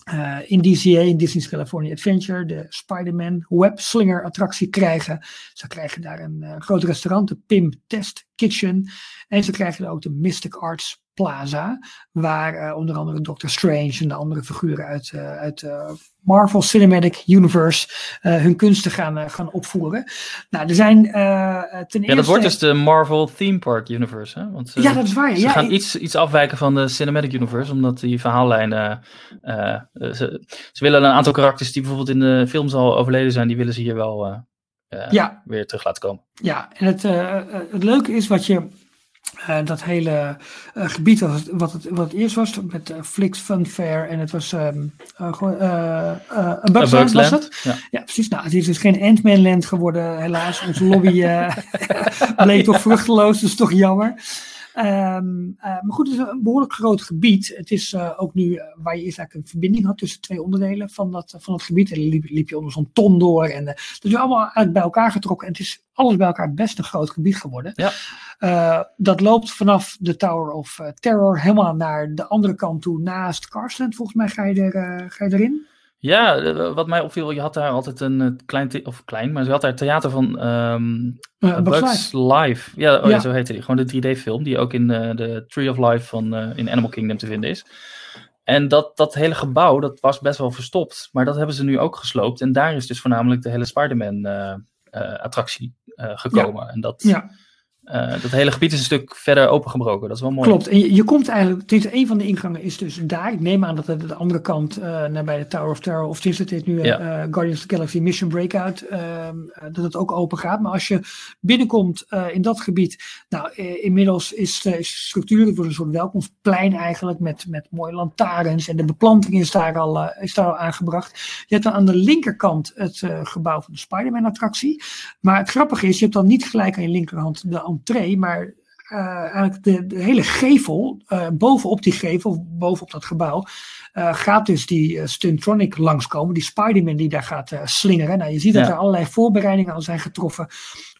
eh, in DCA, in Disney's California Adventure, de Spider-Man Web Slinger attractie krijgen. Ze krijgen daar een groot restaurant, de Pim Test Kitchen. En ze krijgen ook de Mystic Arts Plaza, waar eh, onder andere Doctor Strange en de andere figuren uit, eh, uit eh, Marvel Cinematic Universe hun kunsten gaan, gaan opvoeren. Nou, er zijn ten eerste... Ja, dat wordt dus de Marvel Theme Park Universe. Hè? Want, Ja, dat is waar. Ze ja, gaan ik- iets, iets afwijken van de Cinematic Universe, omdat die verhaallijnen. ze, ze willen een aantal karakters die bijvoorbeeld in de films al overleden zijn, die willen ze hier wel Ja. weer terug laten komen. Ja, en het, het leuke is wat je. Eh, dat hele eh, gebied wat het, wat, het, wat het eerst was, met eh, Flix Fun Fair en het was ehm gewoon een Bugs Land was het. Ja. Ja, precies. Nou, het is dus geen Ant-Man Land geworden, helaas. Onze lobby bleek toch vruchteloos, dus toch jammer. Ehm, uh, maar goed, het is een behoorlijk groot gebied. Het is uh, ook nu uh, waar je eerst eigenlijk een verbinding had tussen twee onderdelen van, dat, van het gebied. En dan liep, liep je onder zo'n ton door. En dus nu allemaal eigenlijk bij elkaar getrokken. En het is alles bij elkaar best een groot gebied geworden. Ja. dat loopt vanaf de Tower of Terror helemaal naar de andere kant toe. Naast Carsland, volgens mij ga je, er, ga je erin. Ja, wat mij opviel, je had daar altijd een klein, of klein, maar ze had daar theater van um, uh, Bugs Live. Live. Ja, oh ja. ja, zo heette die. Gewoon de 3D-film, die ook in uh, de Tree of Life van uh, in Animal Kingdom te vinden is. En dat, dat hele gebouw, dat was best wel verstopt, maar dat hebben ze nu ook gesloopt. En daar is dus voornamelijk de hele Spider-Man-attractie gekomen. Ja. En dat, ja. Uh, dat hele gebied is een stuk verder opengebroken. Dat is wel mooi. Klopt. En je, je komt eigenlijk. Dit, een van de ingangen is dus daar. Ik neem aan dat het de andere kant uh, naar bij de Tower of Terror. Of is het dit nu ja. uh, Guardians of the Galaxy Mission Breakout. dat het ook open gaat. Maar als je binnenkomt in dat gebied. Nou, inmiddels is de structuur voor een soort welkomstplein eigenlijk. Met, met mooie lantaarns. En de beplanting is daar al, is daar al aangebracht. Je hebt dan aan de linkerkant het gebouw van de Spider-Man attractie. Maar het grappige is, je hebt dan niet gelijk aan je linkerhand de entree, maar uh, eigenlijk de, de, hele gevel, uh, bovenop die gevel, bovenop dat gebouw, uh, gaat dus die Stuntronic langskomen, die Spider-Man die daar gaat slingeren. Nou, je ziet dat Ja. er allerlei voorbereidingen aan zijn getroffen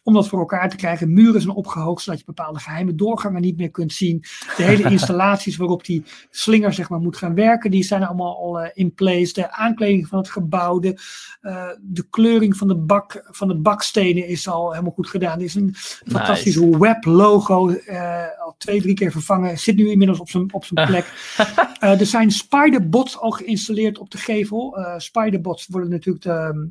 om dat voor elkaar te krijgen. Muren zijn opgehoogd, zodat je bepaalde geheime doorgangen niet meer kunt zien. De hele installaties waarop die slinger zeg maar, moet gaan werken, die zijn allemaal al in place. De aankleding van het gebouw, de, de kleuring van de, bak, van de bakstenen is al helemaal goed gedaan. Er is een fantastisch Nice. web logo, uh, al twee, drie keer vervangen. Zit nu inmiddels op zijn, op zijn plek. uh, er zijn spiderbots al geïnstalleerd op de gevel. Uh, spiderbots worden natuurlijk de,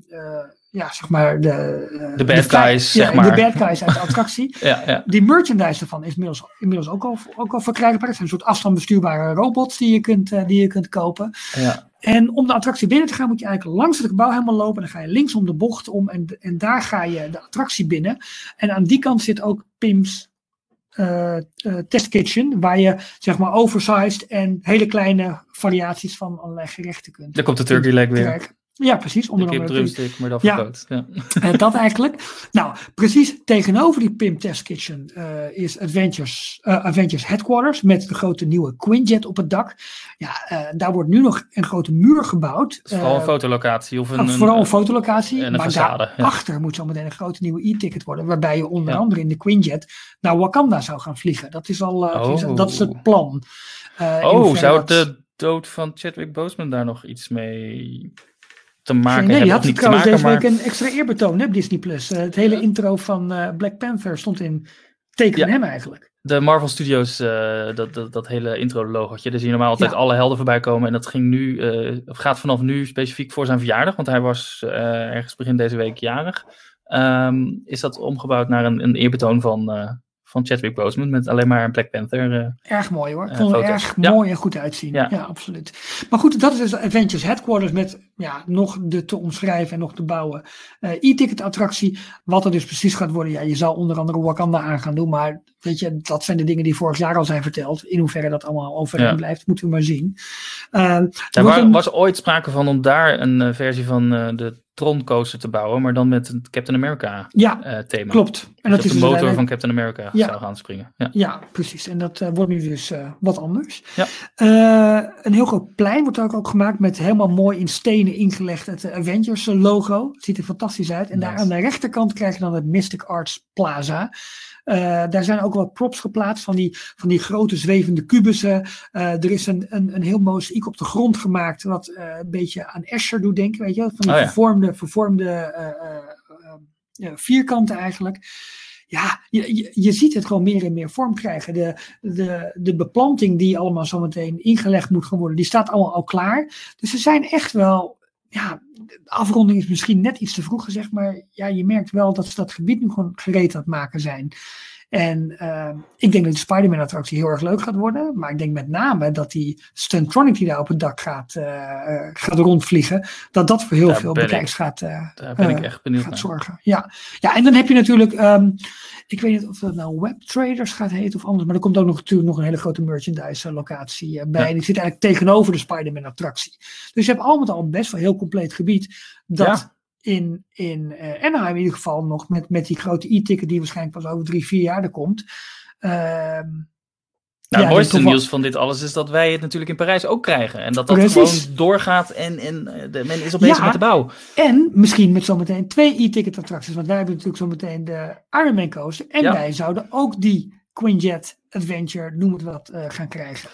ja, zeg maar de, de bad de guys, ja, zeg maar. De bad guys uit de attractie. ja, ja. Die merchandise ervan is inmiddels, inmiddels ook, al, ook al verkrijgbaar. Het zijn een soort afstandsbestuurbare robots die je kunt, uh, die je kunt kopen. Ja. En om de attractie binnen te gaan moet je eigenlijk langs het gebouw helemaal lopen. Dan ga je links om de bocht om en, en daar ga je de attractie binnen. En aan die kant zit ook Pim's uh, uh, test kitchen, waar je zeg maar oversized en hele kleine variaties van allerlei gerechten kunt. Daar komt de turkey leg weer. Ja, precies. Onder de drumstick, maar dan ja. dat eigenlijk. Nou, precies tegenover die Pim Test Kitchen uh, is Adventures, uh, Adventures Headquarters met de grote nieuwe Quinjet op het dak. Ja, uh, daar wordt nu nog een grote muur gebouwd. vooral een fotolocatie. Of een, vooral een fotolocatie. En een maar façade, daarachter ja. moet zo meteen een grote nieuwe e-ticket worden. Waarbij je onder andere in de Quinjet naar Wakanda zou gaan vliegen. Dat is al oh. dat is het plan. oh, zou dat... de dood van Chadwick Boseman daar nog iets mee te maken nee, hebben. je had niet trouwens te maken, deze maar... week een extra eerbetoon op Disney+. Plus. Uh, het hele intro van uh, Black Panther stond in teken ja. hem eigenlijk. De Marvel Studios, uh, dat, dat, dat hele intro-logotje. Daar zie je normaal altijd ja. alle helden voorbij komen. En dat ging nu, gaat vanaf nu specifiek voor zijn verjaardag. Want hij was ergens begin deze week jarig. Um, is dat omgebouwd naar een, een eerbetoon van, van Chadwick Boseman met alleen maar een Black Panther. Uh, erg mooi hoor. Ik vond het erg ja. mooi en goed uitzien. Ja. ja. absoluut. Maar goed, dat is dus Adventures Headquarters met ja, nog de te omschrijven en nog te bouwen uh, e-ticket attractie. Wat er dus precies gaat worden, ja, je zal onder andere Wakanda aan gaan doen. Maar weet je, dat zijn de dingen die vorig jaar al zijn verteld. In hoeverre dat allemaal overeind ja. blijft, moeten we maar zien. Uh, er was, een... was, ooit sprake van om daar een versie van de Tron coaster te bouwen, maar dan met het Captain America ja, uh, thema. Klopt. En dat, dat is de motor dus van Captain America ja. zou gaan springen. Ja, ja precies. En dat uh, wordt nu dus uh, wat anders. Ja. een heel groot plein wordt ook, ook gemaakt met helemaal mooi in stenen ingelegd het Avengers logo. Het ziet er fantastisch uit. En nice. daar aan de rechterkant krijg je dan het Mystic Arts Plaza. Uh, daar zijn ook wat props geplaatst van die, van die grote zwevende kubussen. Uh, er is een, een, een heel mozaïek op de grond gemaakt, wat uh, een beetje aan Escher doet denken, weet je, van die oh, ja. vervormde, vervormde vierkanten eigenlijk. Ja, je, je, je, ziet het gewoon meer en meer vorm krijgen. De, de, de beplanting die allemaal zometeen ingelegd moet gaan worden, die staat allemaal al klaar. Dus ze zijn echt wel ja, de afronding is misschien net iets te vroeg gezegd, maar ja, je merkt wel dat ze dat gebied nu gewoon gereed aan het maken zijn. En uh, ik denk dat de Spider-Man attractie heel erg leuk gaat worden. Maar ik denk met name dat die Stuntronic die daar op het dak gaat, uh, gaat rondvliegen. Dat dat voor heel Daar veel bekijks gaat, uh, Daar ben ik eh, echt benieuwd gaat naar. zorgen. Ja. ja, en dan heb je natuurlijk, ehm, ik weet niet of dat nou Webtraders gaat heten of anders. Maar er komt ook nog, natuurlijk nog een hele grote merchandise eh, locatie eh, bij. Ja. En die zit eigenlijk tegenover de Spider-Man attractie. Dus je hebt al met al best wel heel compleet gebied. Dat Ja. In, in eh Anaheim in ieder geval nog met, met die grote e-ticket die waarschijnlijk pas over drie, vier jaar er komt. Ehm, Nou, ja, het mooiste nieuws van dit alles is dat wij het natuurlijk in Parijs ook krijgen. En dat dat Precies. gewoon doorgaat en, en eh, de, men is bezig Ja. met de bouw. En misschien met zometeen twee e-ticket attracties. Want wij hebben natuurlijk zometeen de Ironman coaster. En Ja. wij zouden ook die Quinjet Adventure, noem het wat, eh, gaan krijgen.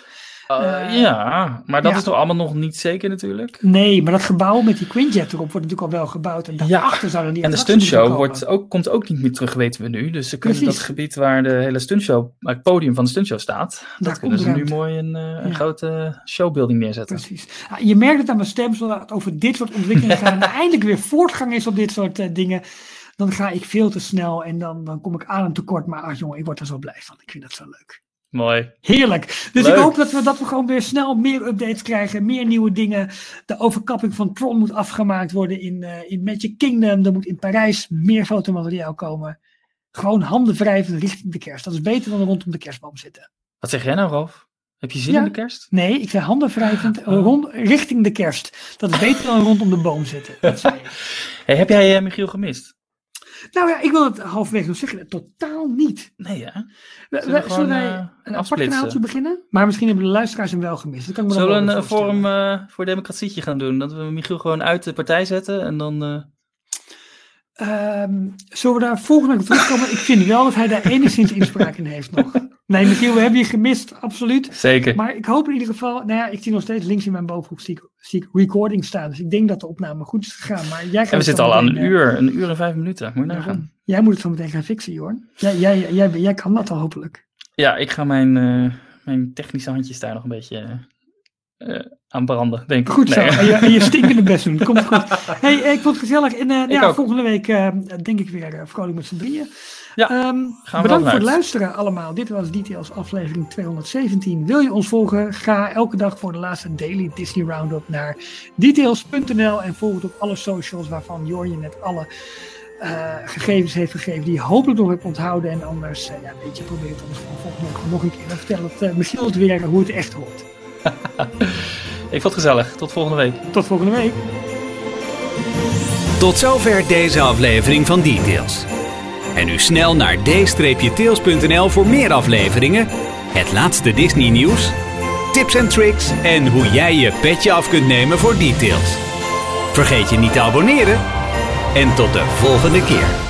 Uh, Eh, ja, maar dat ja. is toch allemaal nog niet zeker natuurlijk. Nee, maar dat gebouw met die Quinjet erop wordt natuurlijk al wel gebouwd. En Ja. daarachter zouden die En de stuntshow wordt ook, komt ook niet meer terug, weten we nu. Dus ze kunnen Precies. dat gebied waar de hele stuntshow, het podium van de stuntshow staat, dat komt kunnen ze nu mooi een, eh, Ja. grote showbuilding neerzetten. Precies. Ja, je merkt het aan mijn stem, zodra het over dit soort ontwikkelingen gaat. En er eindelijk weer voortgang is op dit soort eh, dingen. Dan ga ik veel te snel en dan, dan kom ik aan een tekort. Maar ach jongen, ik word er zo blij van. Ik vind dat zo leuk. Mooi. Heerlijk. Dus Leuk. ik hoop dat we, dat we gewoon weer snel meer updates krijgen. Meer nieuwe dingen. De overkapping van Tron moet afgemaakt worden in, eh, in Magic Kingdom. Er moet in Parijs meer fotomateriaal komen. Gewoon handen wrijven richting de kerst. Dat is beter dan rondom de kerstboom zitten. Wat zeg jij nou, Rolf? Heb je zin Ja. in de kerst? Nee, ik zei handen wrijvend Oh. rond, richting de kerst. Dat is beter dan rondom de boom zitten. Dat. Hey, heb jij eh, Michiel gemist? Nou ja, ik wil het halverwege nog zeggen. Totaal niet. Nee, hè? We- Zullen we- we Zullen, gewoon, wij eh, een apart kanaaltje beginnen? Maar misschien hebben de luisteraars hem wel gemist. Dat kan ik me dan Zullen we een eh, forum voorstellen. eh, voor democratietje gaan doen? Dat we Michiel gewoon uit de partij zetten en dan... eh, Ehm, zullen we daar volgende week op terugkomen? Ik vind wel dat hij daar enigszins inspraak in heeft nog. Nee, Michiel, we hebben je gemist, absoluut. Zeker. Maar ik hoop in ieder geval, nou ja, ik zie nog steeds links in mijn bovenhoek zie ik, zie ik recording staan. Dus ik denk dat de opname goed is gegaan. Maar jij en we zitten al aan een eh, uur, een uur en vijf minuten. Moet je nagaan. Jij moet het zo meteen gaan fixen, Jorn. Jij, jij, jij, jij kan dat al hopelijk. Ja, ik ga mijn, eh, mijn technische handjes daar nog een beetje eh, aan branden, denk ik. Goed zo. Nee. En je, en je stinkende best doen. Komt goed. Hey, ik vond het gezellig. En eh, ja, ook. volgende week denk ik weer vrolijk met z'n drieën. Ja, Ehm, bedankt voor het luisteren allemaal. Dit was Details aflevering 217. Wil je ons volgen? Ga elke dag voor de laatste Daily Disney Roundup naar details.nl en volg het op alle socials waarvan Jorn je net alle eh, gegevens heeft gegeven die je hopelijk nog hebt onthouden. En anders, eh, ja, weet je, probeer het anders gewoon volgende week nog een keer. Dan vertel het eh, Michiel het weer hoe het echt hoort. Ik vond het gezellig. Tot volgende week. Tot volgende week. Tot zover deze aflevering van Details. En nu snel naar d-tails.nl voor meer afleveringen, het laatste Disney nieuws, tips en tricks en hoe jij je petje af kunt nemen voor Details. Vergeet je niet te abonneren en tot de volgende keer.